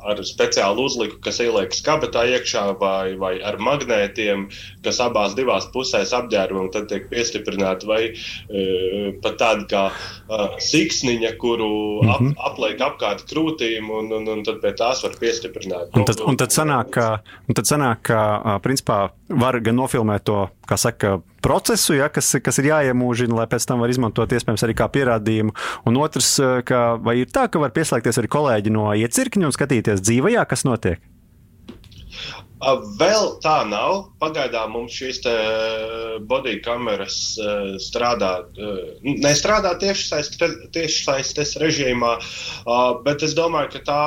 ar speciālu uzliku, kas ieliekas kabatā iekšā, vai, vai ar magnētiem, kas abās divās pusēs apģērbam, tad tiek piestiprināti, vai uh, pat tāda kā uh, siksniņa, kuru ap, Mhm. apliek apkārt krūtīm, un, un, un tad pie tās var piestiprināt. Un tad, un tad sanāk, ka, un tad sanāk, ka principā var gan nofilmēt to, kā saka, procesu, ja, kas, kas ir jāiemūžina, lai pēc tam var izmantot iespējams arī kā pierādījumu. Un otrs, ā, ka vai ir tā, ka var pieslēgties arī kolēģi no iecirkņa un skatīties dzīvajā, kas notiek? Vēl tā nav. Pagaidām mums šīs te body kameras uh, strādā, nestrādā tiešsaistes režīmā, uh, bet es domāju, ka tā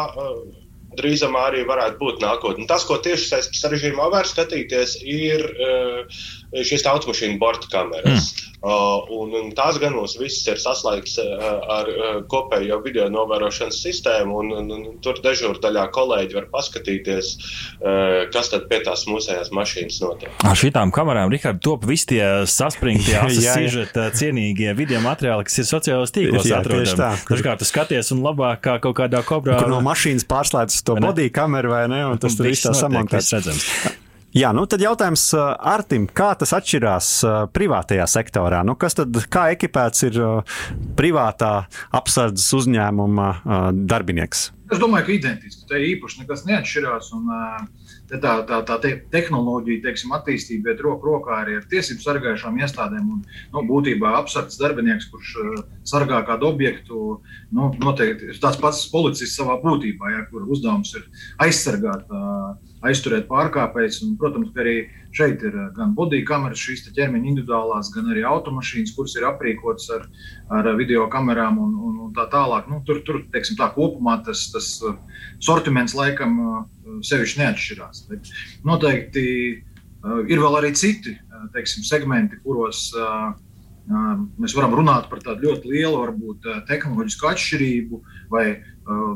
drīzumā arī varētu būt nākotnē. Tas, ko tiešsaistes režīmā var skatīties, ir uh, šīs automašīnu borta kameras. Mm. Uh, un, un tās gan mums visas ir saslēgts uh, ar uh, kopējo video novērošanas sistēmu, un, un, un tur dežūrdaļā kolēģi var paskatīties, uh, kas tad pie tās mūsējās mašīnas notiek. Ar šīm kamerām, Rikārd, top visi tie saspringti, asižeta cienīgie video materiāli, kas ir sociālajos tīklos atrodami. Dažkārt tu skaties un labāk kā kaut kādā kobrā. Kur no mašīnas pārslēdz to body kameru vai ne? Un tas tur viss tā samontēts. Jā, nu tad jautājums Artim, kā tas atšķirās privātajā sektorā? Nu, kas tad, kā ekipēts ir privātā apsardzes uzņēmuma darbinieks? Es domāju, ka identiski. Te īpaši nekas neatšķirās. Un, tā, tā, tā te, tehnoloģija teiksim, attīstība iet roku rokā arī ar tiesību sargājušām iestādēm. Un, nu, būtībā apsardzes darbinieks, kurš sargā kādu objektu, nu, noteikti tāds pats policists savā būtībā, ja, kur uzdevums ir aizsargāt. Uh, aizturēt pārkāpējus. Protams, ka arī šeit ir gan bodīja kameras, šīs ķermeņa individuālās, gan arī automašīnas, kuras ir aprīkotas ar, ar video kamerām un, un, un tā tālāk. Nu, tur, tur teiksim, tā kopumā tas, tas uh, sortiments laikam uh, sevišķi neatšķirās. Bet noteikti uh, ir vēl arī citi teiksim, segmenti, kuros mēs varam runāt par tādu ļoti lielu, varbūt tehnoloģisku atšķirību vai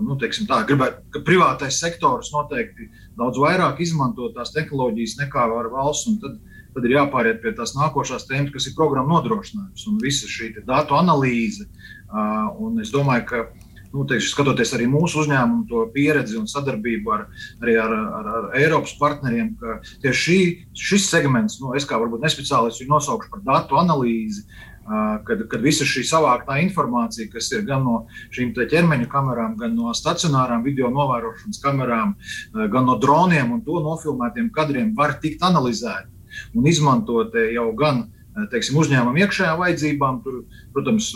nu, teiksim, tā, gribētu, ka privātais sektors noteikti daudz vairāk izmanto tās tehnoloģijas nekā valsts. Tad, tad ir jāpāriet pie tās nākošās tēmas, kas ir programmu nodrošinājums un visa šī datu analīze. Un es domāju, ka nu, teikšu, skatoties arī mūsu uzņēmumu pieredzi un sadarbību ar, arī ar, ar, ar Eiropas partneriem, ka tieši šī, šis segments, nu, es kā varbūt nespeciālists viņu nosaukšu par datu analīzi, kad, kad visa šī savāktā informācija, kas ir gan no šīm ķermeņa kamerām, gan no stacionārām video novērošanas kamerām, gan no droniem un to nofilmētiem kadriem, var tikt analizēta un izmantot jau gan teiksim, uzņēmuma iekšējām vajadzībām, tur, protams,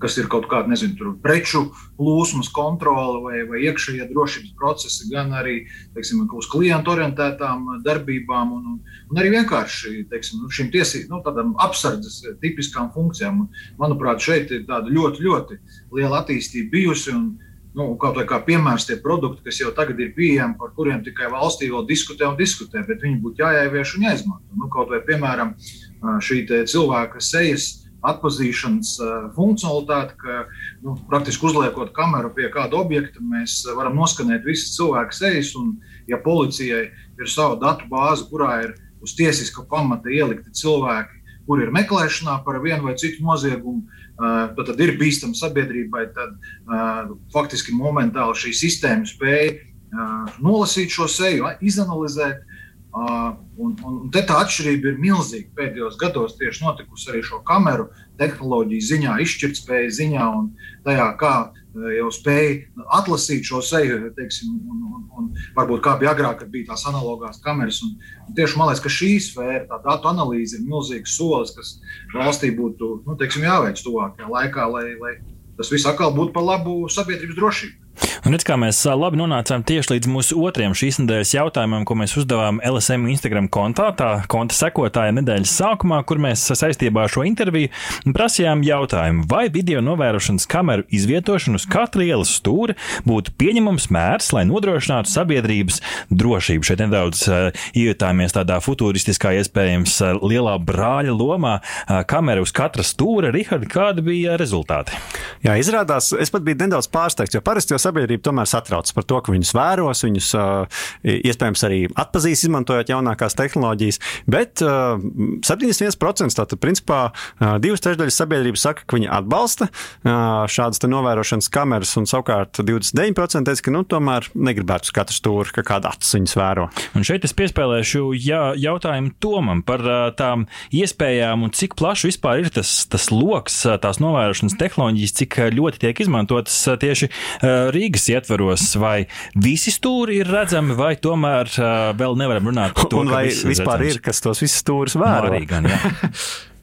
kas ir kaut kāda nezinu, preču plūsmas kontrole vai, vai iekšējie drošības procesi, gan arī teiksim, uz klientu orientētām darbībām, un, un, un arī vienkārši teiksim, nu, šīm tiesībām, nu, apsardzes tipiskām funkcijām. Un, manuprāt, šeit ir tāda ļoti, ļoti liela attīstība bijusi. Un, nu, kaut kā piemērs tie produkti, kas jau tagad ir pieejami, par kuriem tikai valstī vēl diskutē un diskutē, bet viņi būtu jāievieš un jāizmanto. Nu, kaut vai, piemēram, šī cilvēka sejas atpazīšanas uh, funkcionalitāti, ka nu, praktiski uzliekot kameru pie kāda objekta, mēs varam noskanēt visas cilvēka sejas. Un, ja policijai ir sava datu bāze, kurā ir uz tiesiska pamata ielikti cilvēki, kuri ir meklēšanā par vienu vai citu noziegumu, uh, tad ir bīstama sabiedrībai, tad faktiski momentāli šī sistēma spēja nolasīt šo seju, izanalizēt Un, un, un te tā atšķirība ir milzīga. Pēdējos gados tieši notikusi arī šo kameru tehnoloģiju ziņā, izšķirtspēju ziņā un tajā, kā jau spēja atlasīt šo seju, teiksim, un, un, un varbūt kā bija agrāk, kad bija tās analogās kameras. Un, un tieši man liekas, ka šī sfēra, tā datu analīze, ir milzīgs solis, kas valstī būtu nu, teiksim, jāveic tuvākajā laikā, lai, lai tas viss atkal būtu par labu sabiedrības drošību. Un redz, kā mēs labi nonācām tieši līdz mūsu otrajam šīs nedēļas jautājumam, ko mēs uzdevām LSM Instagram kontā, tā konta sekotāja nedēļas sākumā, kur mēs saistībā ar šo interviju prasījām jautājumu, vai video novērošanas kameru izvietošana uz katra ielas stūra būtu pieņemams mērs, lai nodrošinātu sabiedrības drošību. Šeit nedaudz uh, iejutāmies tādā futūristiskā, iespējams, uh, lielā brāļa lomā. Uh, kamera uz katra stūra, Rihard, kādi bija rezultāti? Jā, izrādās, es pat biju nedaudz pārsteigts, jo parasti jau sabiedrība tomēr satraucas par to, ka viņus vēros, viņus iespējams arī atpazīs, izmantojot jaunākās tehnoloģijas. Bet 71% tātad, principā, divas trešdaļas sabiedrības saka, ka viņi atbalsta šādas novērošanas kameras, un savukārt 29% teica, ka nu, tomēr negribētu uz katru stūri, ka kāda acis viņus vēro. Un šeit es piespēlēšu jā, jautājumu Tomam par tām iespējām un cik plaši vispār ir tas, tas lokus, tās novērošanas tehnoloģijas, cik ļoti tiek izmantotas tieši Rīgas ietvaros, vai visi stūri ir redzami, vai tomēr uh, vēl nevaram runāt par to, un vai vispār redzams. ir, kas tos visus stūrus vēro. Arī gan,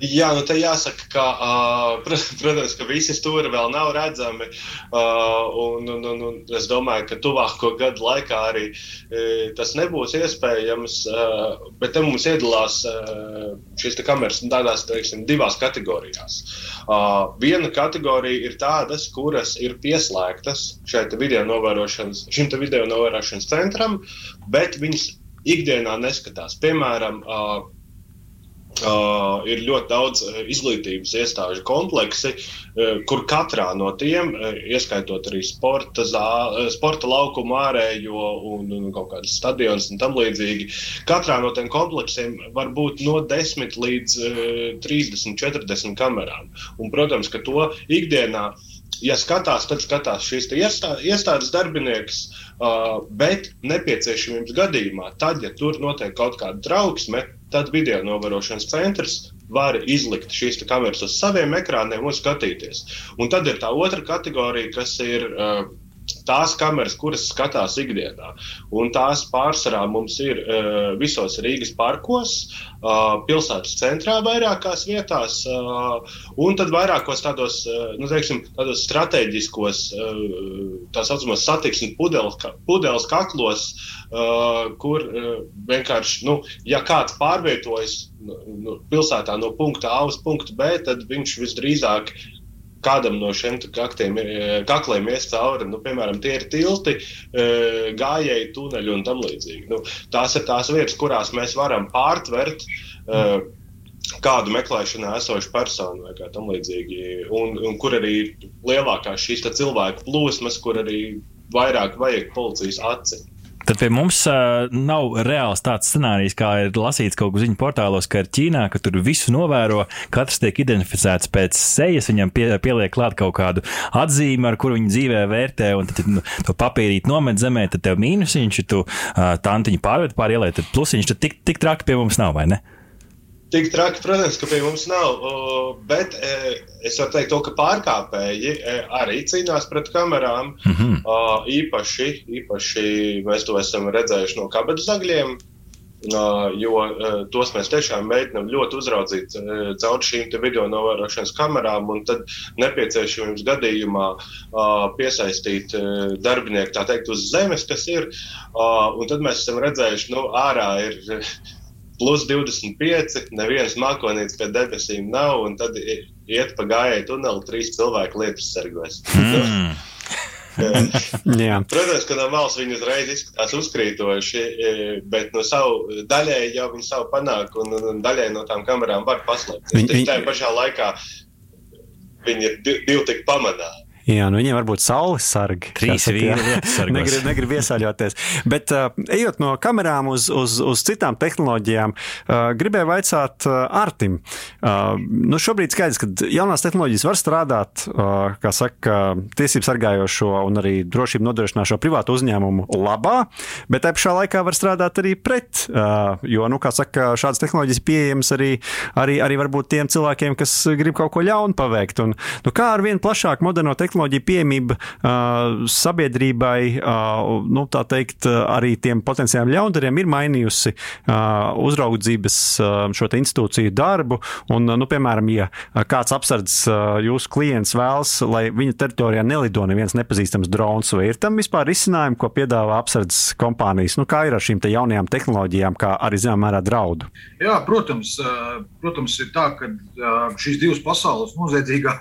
jā. Nu te jāsaka, ka, uh, protams, ka visi stūri vēl nav redzami. Uh, un, un, un, un es domāju, ka tuvāko gadu laikā arī uh, tas nebūs iespējams. Uh, bet te mums iedalās uh, šīs kameras tādās, teiksim, divās kategorijās. Uh, viena kategorija ir tādas, kuras ir pieslēgtas video novērošanas, šim video novērošanas centram, bet viņas ikdienā neskatās. Piemēram, uh, Uh, ir ļoti daudz uh, izglītības iestāžu kompleksi, uh, kur katrā no tiem, uh, ieskaitot arī sporta, zā, uh, sporta laukumu ārējo un, un kaut kādas stadionus un tam līdzīgi, katrā no tiem kompleksiem var būt no 10 līdz uh, 30, 40 kamerām. Un, protams, ka to ikdienā ja skatās, tad skatās šīs iestādes darbinieks, uh, bet nepieciešamības gadījumā, tad, ja tur notiek kaut kāda trauksme, tad video novērošanas centrs var izlikt šīs kameras uz saviem ekrāniem un skatīties. Un tad ir tā otra kategorija, kas ir. Uh, tās kameras, kuras skatās ikdienā. Un tās pārsvarā mums ir uh, visos Rīgas parkos, uh, pilsētas centrā, vairākās vietās, uh, un tad vairākos tādos, uh, nu, teiksim, tādos strateģiskos, uh, tā saucamos satiksmes pudeles, pudeles kaklos, uh, kur uh, vienkārši, nu, ja kāds pārvietojas nu, nu, pilsētā no punkta A uz punktu B, tad viņš visdrīzāk kādam no šiem kaktiem, e, kakliem ies cauri. Nu, piemēram, tie ir tilti, e, gājēji, tuneļi un tam līdzīgi. Nu, tās ir tās vietas, kurās mēs varam pārtvert. Uh, kādu meklēšanā esošu personu vai kā tam līdzīgi. Un, un kur arī lielākās šīs cilvēku plūsmas, kur arī vairāk vajag policijas aci. Tad pie mums uh, nav reāls tāds scenārijs, kā ir lasīts kaut kur ziņu portālos, ka ir Ķīnā, ka tur visu novēro, katrs tiek identificēts pēc sejas, viņam pie, pieliek klāt kaut kādu atzīmi, ar kuru viņa dzīvē vērtē, un tad nu, to papīrīt nomet zemē, tad tev mīnusiņš, tu uh, tantiņu pārved pār ielai, tad plusiņš, tad tik, tik traki pie mums nav, vai ne? Tik traki, protams, ka pie mums nav. Bet e, es varu teikt, to, ka pārkāpēji e, arī cīnās pret kamerām. Mm -hmm. īpaši, īpaši mēs to esam redzējuši no kabeļu zagļiem. Jo tos mēs tiešām mēģinām ļoti uzraudzīt caur šīm video novērošanas kamerām, un tad nepieciešamības gadījumā piesaistīt darbinieku tā teikt uz zemes, kas ir. Un tad mēs esam redzējuši, nu, ārā ir plus 25, nevienas mākonītes pie debesīm nav, un tad iet pa gājēju tuneli trīs cilvēku lietas sargos. Mm. Protams, ka no malas viņi uzreiz izskatās uzkrītoši, e, bet no savu daļēji jau viņi savu panāk, un, un daļēji no tām kamerām var paslēpties. Viņi, viņi... Tajā pašā laikā viņi ir divi tik pamanāmi. Jā, nu viņiem varbūt saules sargi. Trīs vīri negrib, negrib iesāļoties. Bet uh, ejot no kamerām uz, uz, uz citām tehnoloģijām, uh, gribēju vaicāt uh, Artim. Uh, nu šobrīd skaidrs, ka jaunās tehnoloģijas var strādāt, uh, kā saka, tiesību sargājošo un arī drošību nodrošināšo privātu uzņēmumu labā, bet tajā pašā laikā var strādāt arī pret, uh, jo, nu, kā saka, šādas tehnoloģijas pieejamas arī, arī, arī varbūt tiem cilvēkiem, kas grib kaut ko ļaunu paveikt. Un, nu, kā ar vien plašāku moderno tehnoloģiju tehnoloģija pieejamība uh, sabiedrībai, nu, tā teikt, arī tiem potenciāliem ļaundariem ir mainījusi uzraudzības šo institūciju darbu. Un, nu, piemēram, ja kāds apsardzes jūsu klients vēlas, lai viņa teritorijā nelido neviens nepazīstams drons, vai ir tam vispār risinājumi, ko piedāvā apsardzes kompānijas? Nu, kā ir ar šīm te jaunajām tehnoloģijām, kā arī zināmā mērā draudu? Jā, protams, protams, ir tā, ka šīs divas pasaules, noziedzīgā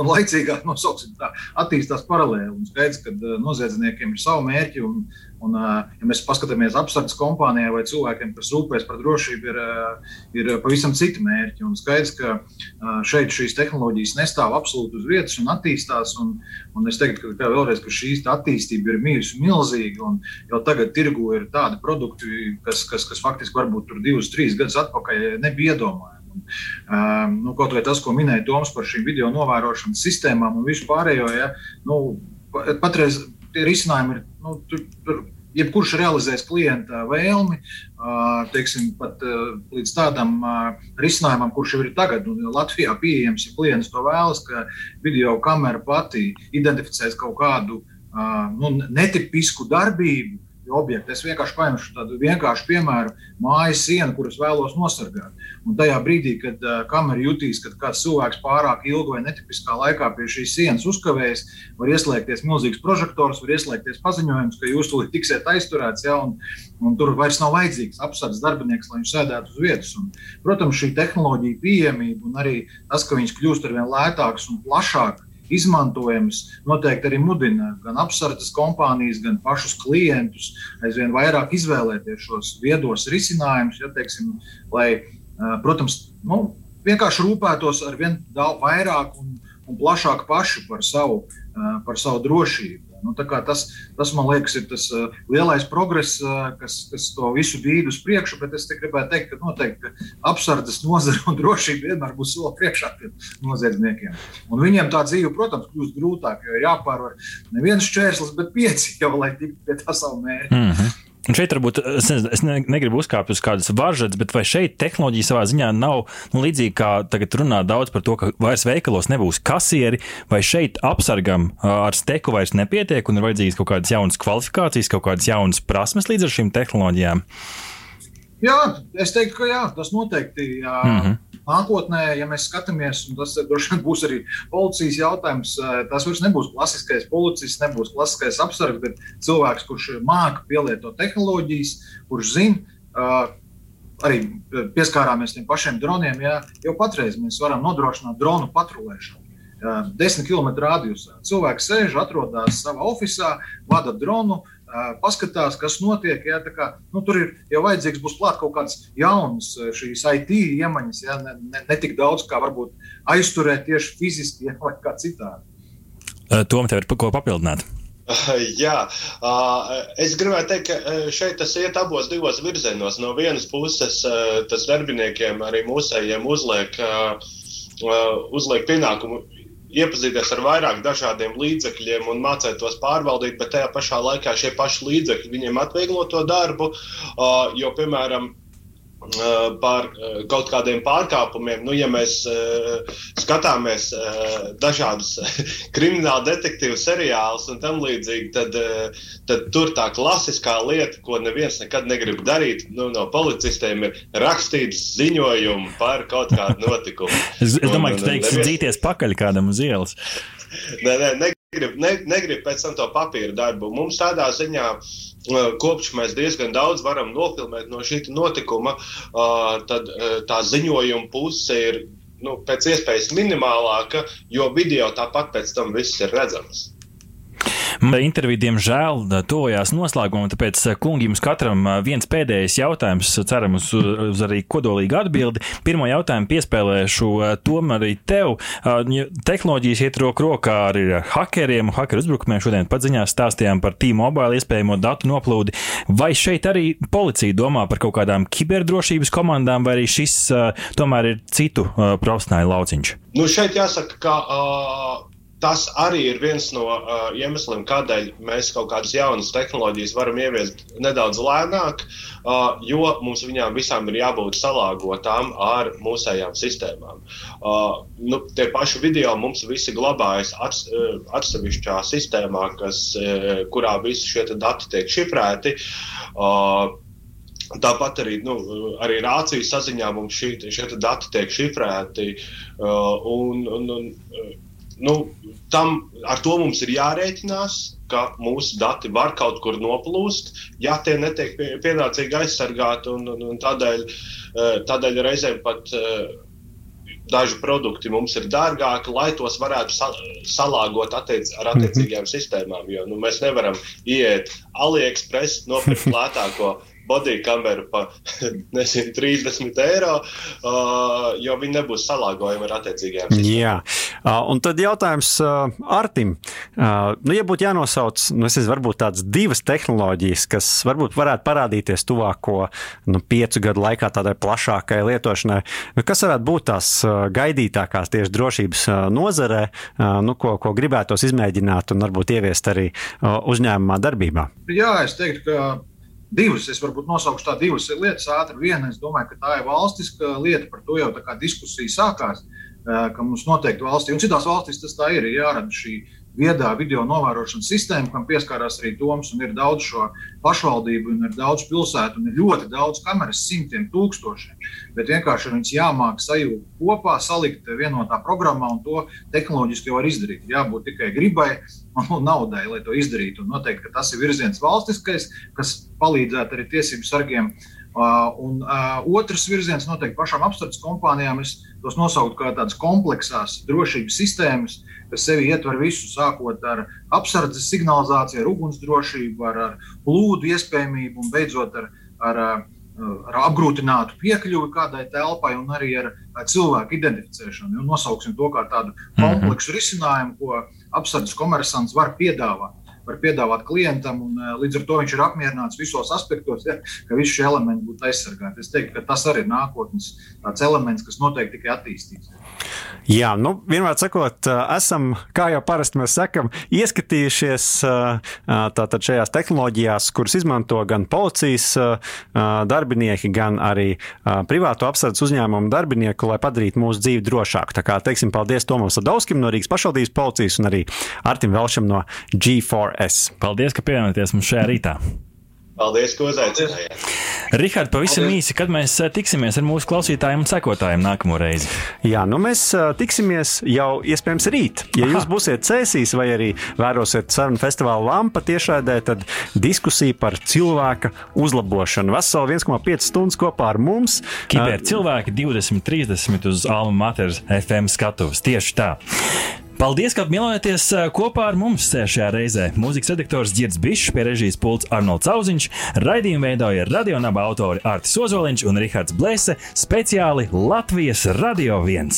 un laicīgā, nosauksim tā, attīstās paralēli. Un skaidrs, ka uh, noziedzniekiem ir savi mērķi. Un, un, uh, ja mēs paskatāmies apsardzes kompānijai vai cilvēkiem, kas rūpēs par drošību, ir, uh, ir pavisam citi mērķi. Un skaidrs, ka šeit šīs tehnoloģijas nestāv absolūti uz vietas un attīstās. Un, un es teiktu, ka, vēlreiz, ka šī attīstība ir bijusi milzīga. Jau tagad tirgu ir tādi produkti, kas, kas, kas faktiski varbūt tur divus, trīs gadus atpakaļ nebija iedomājami. Um, nu, kaut vai tas, ko minēja Toms par šīm video novērošanas sistēmām un visu pārējo, ja, nu, patreiz tie risinājumi ir. Nu, tur, tur, Jebkurš realizēs klienta vēlmi, teiksim, pat līdz tādam risinājumam, kurš jau ir tagad nu, Latvijā pieejams, ja klients to vēlas, ka video kamera pati identificēs kaut kādu nu, netipisku darbību, objektu. Es vienkārši paņemšu tādu vienkāršu piemēru, mājas sienu, kuras vēlos nosargāt. Un tajā brīdī, kad uh, kamera jutīs, ka kāds cilvēks pārāk ilgi vai netipiskā laikā pie šīs sienas uzkavējas, var ieslēgties milzīgs prožektors, var ieslēgties paziņojums, ka jūs tur tiksiet aizturēts, ja, un, un tur vairs nav vajadzīgs apsardzes darbinieks, lai viņš sēdētu uz vietas. Un, protams, šī tehnoloģija pieejamība un arī tas, ka viņas kļūst ar vien lētākas un plašākas izmantojams, noteikti arī mudina gan apsardzes kompānijas, gan pašus klientus aizvien vairāk izvēlēties šos viedos risinājumus, ja, teiksim, lai, protams, nu, vienkārši rūpētos ar vien daudz vairāk un, un plašāk paši par savu, par savu drošību. Nu, tas, tas, man liekas, ir tas uh, lielais progress, uh, kas, kas to visu bīdu uz priekšu. Bet es gribēju teikt, ka noteikti apsardzes nozare un drošība vienmēr būs soli priekšā noziedzniekiem. Un viņiem tā dzīve, protams, kļūst grūtāk, jo ir jāpārvar neviens šķērslis, bet pieci jau, lai tiktu pie tā savu mērķi. Mm -hmm. Un šeit varbūt es, ne, es ne, negribu uzkāpt uz kādas varžas, bet vai šeit tehnoloģija savā ziņā nav nu, līdzīga, kā tagad runā daudz par to, ka vairs veikalos nebūs kasieri, vai šeit apsargam ar steku vairs nepietiek un ir vajadzīgas kaut kādas jaunas kvalifikācijas, kaut kādas jaunas prasmes līdz ar šīm tehnoloģijām? Jā, es teiktu, ka jā, tas noteikti. Jā. Mm -hmm. Nākotnē, ja mēs skatāmies, un tas droši vien būs arī policijas jautājums, eh, tas vairs nebūs klasiskais policists, nebūs klasiskais apsargs, bet cilvēks, kurš māca pielietot tehnoloģijas, kurš zina. Uh, arī pieskārāmies tiem pašiem droniem. Jā, jau patreiz mēs varam nodrošināt dronu patrulēšanu. 10 km radiusā. Cilvēks sēž, atrodas savā oficiālā, vada dronu, paskatās, kas notiek. Jā, kā, nu, tur ir jau vajadzīgs būs klāt kaut kāds jauns šīs IT iemaņas, jā, ne, ne, ne tik daudz kā varbūt aizturēt tieši fiziski jā, vai kā citādi. Tom, tev ir ko papildināt? Jā, es gribēju teikt, ka šeit tas iet abos divos virzienos. No vienas puses, tas darbiniekiem, arī mūsējiem, uzliek, uzliek pienākumu iepazīties ar vairāk dažādiem līdzekļiem un mācīt tos pārvaldīt, bet tajā pašā laikā šie paši līdzekļi viņiem atvieglo to darbu. Jo, piemēram, par kaut kādiem pārkāpumiem. Nu, ja mēs uh, skatāmies dažādus krimināla detektīvu seriālus un tam līdzīgi, tad, tad tur tā klasiskā lieta, ko neviens nekad negrib darīt, nu, no policistiem ir rakstīt ziņojumu par kaut kādu notikumu. es, es domāju, ka teiks neviens... dzīties pakaļ kādam uz ielas. Nē, nē, negrib, ne, negrib pēc tam to papīra darbu. Mums tādā ziņā uh, kopš mēs diezgan daudz varam nofilmēt no šī notikuma, tad tā ziņojuma puse ir nu, pēc iespējas minimālāka, jo video tāpat pēc tam viss ir redzams. Intervija, diemžēl, tuvojās noslēgumam, tāpēc, eh, kungi, jums katram eh, viens pēdējais jautājums, ceram uz, uz arī kodolīgu atbildi. Pirmo jautājumu piespēlēšu eh, tomēr arī tev. Tehnoloģijas iet roku rokā arī ar hakeriem, hakeru uzbrukumiem. Šodien paziņā stāstījām par T-Mobile iespējamo datu noplūdi. Vai šeit arī policija domā par kaut kādām kiberdrošības komandām, vai arī šis tomēr ir citu profesionāļu lauciņš? Nu, šeit jāsaka, ka uh, tas arī ir viens no uh, iemesliem, kādēļ mēs kaut kādas jaunas tehnoloģijas varam ieviest nedaudz lēnāk, uh, jo mums viņām visām ir jābūt salāgotām ar mūsējām sistēmām. Uh, nu, tie paši video mums visi glabājas ats, uh, atsevišķā sistēmā, kas, uh, kurā visi šie dati tiek šifrēti. Uh, Tāpat arī, nu, arī rācijas saziņā mums šie, šie dati tiek šifrēti. Uh, un, un, un, nu, tam, ar to mums ir jārēķinās, ka mūsu dati var kaut kur noplūst, ja tie netiek pienācīgi aizsargāti. Un, un, un tādēļ, eh, tādēļ reizēm pat eh, daži produkti mums ir dārgāki, lai tos varētu sa salāgot attiec ar attiecīgajām mm -hmm. sistēmām. Jo nu, mēs nevaram iet AliExpress, nopirkt lētāko bodykameru par nezinu, 30 eiro, uh, jo viņi nebūs salāgojami ar attiecīgajām sistēmām. Jā, uh, un tad jautājums uh, Artim. Uh, nu, ja būtu jānosauc, nu, es nezinu, varbūt tādas divas tehnoloģijas, kas varbūt varētu parādīties tuvāko nu, piecu gadu laikā tādai plašākai lietošanai, nu, kas varētu būt tās uh, gaidītākās tieši drošības uh, nozarē, uh, nu, ko, ko gribētos izmēģināt un varbūt ieviest arī uh, uzņēmumā darbībā? Jā, es teiktu, ka divas, es varbūt nosaukšu tādas divas lietas ātri. Viena, es domāju, ka tā ir valstiska lieta, par to jau tā kā diskusija sākās, ka mums noteikti valstī, un citās valstīs tas tā ir, ir jārada šī viedā video novērošanas sistēma, kam pieskārās arī Toms, ir daudz šo pašvaldību, ir daudz pilsētu, un ir ļoti daudz kameras, simtiem tūkstošiem. Bet vienkārši viņas jāmāk sajūgt kopā, salikt vienotā programmā, un to tehnoloģiski jau var izdarīt. Jābūt tikai gribai naudai, lai to izdarītu. Un noteikti, tas ir virziens valstiskais, kas palīdzētu arī tiesību sargiem. Uh, un uh, otrs virziens noteikti pašām apstrādes kompānijām. Es tos nosauktu kā tādas kompleksās drošības sistēmas, kas sevi ietver visu, sākot ar apsardzes signalizāciju, ar ugunsdrošību, ar, ar plūdu iespējamību un beidzot ar, ar, ar apgrūtinātu piekļuvi kādai telpai un arī ar, ar cilvēku identificēšanu. Un nosauksim to kā tādu mhm. kompleksu risinājumu, ko apsardzes komersants var piedāvāt. Var piedāvāt klientam. Un, līdz ar to viņš ir apmierināts visos aspektos, ja, ka visi šie elementi būtu aizsargāti. Es teiktu, ka tas arī ir nākotnes elements, kas noteikti tikai attīstīs. Jā, nu, vienmēr sakot, esam, kā jau parasti mēs sakam, ieskatījušies tātad šajās tehnoloģijās, kuras izmanto gan policijas darbinieki, gan arī privāto apsardzes uzņēmumu darbinieku, lai padarītu mūsu dzīvi drošāku. Tā kā teiksim paldies Tomam Sadovskim no Rīgas pašvaldības policijas un arī Artim Velšam no G4S. Paldies, ka pievienoties mums šajā rītā! Paldies, ko uzaicinājāt. Rihard, pavisam Paldies. īsi, kad mēs eh, tiksimies ar mūsu klausītājiem un sekotājiem nākamo reizi? Jā, nu mēs uh, tiksimies jau iespējams rīt. Ja Aha. jūs būsiet cēsīs vai arī vērosiet sarunu festivāla lampa tiešraidē, tad diskusija par cilvēka uzlabošanu. Veseli 1,5 stundas kopā ar mums. Kiber cilvēki 20, 30 uz Alma Mater FM skatuves. Tieši tā. Paldies, ka apmelojaties kopā ar mums šajā reizē. Mūzikas redaktors Girds Bišs, pie režijas pults Arnolds Zauziņš, raidījumu veidoja radionāba autori Artis Ozoliņš un Rihards Blēse, speciāli Latvijas Radio 1.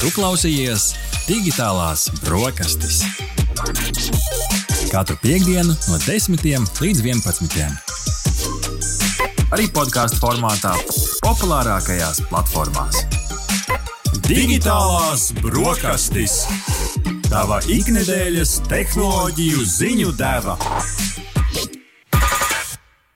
Tu klausījies digitālās brokastis. Katru piekdienu no 10 līdz 11. Arī podkāstu formātā, populārākajās platformās. Digitālās brokastis. Tava ikdienas tehnoloģiju ziņu deva.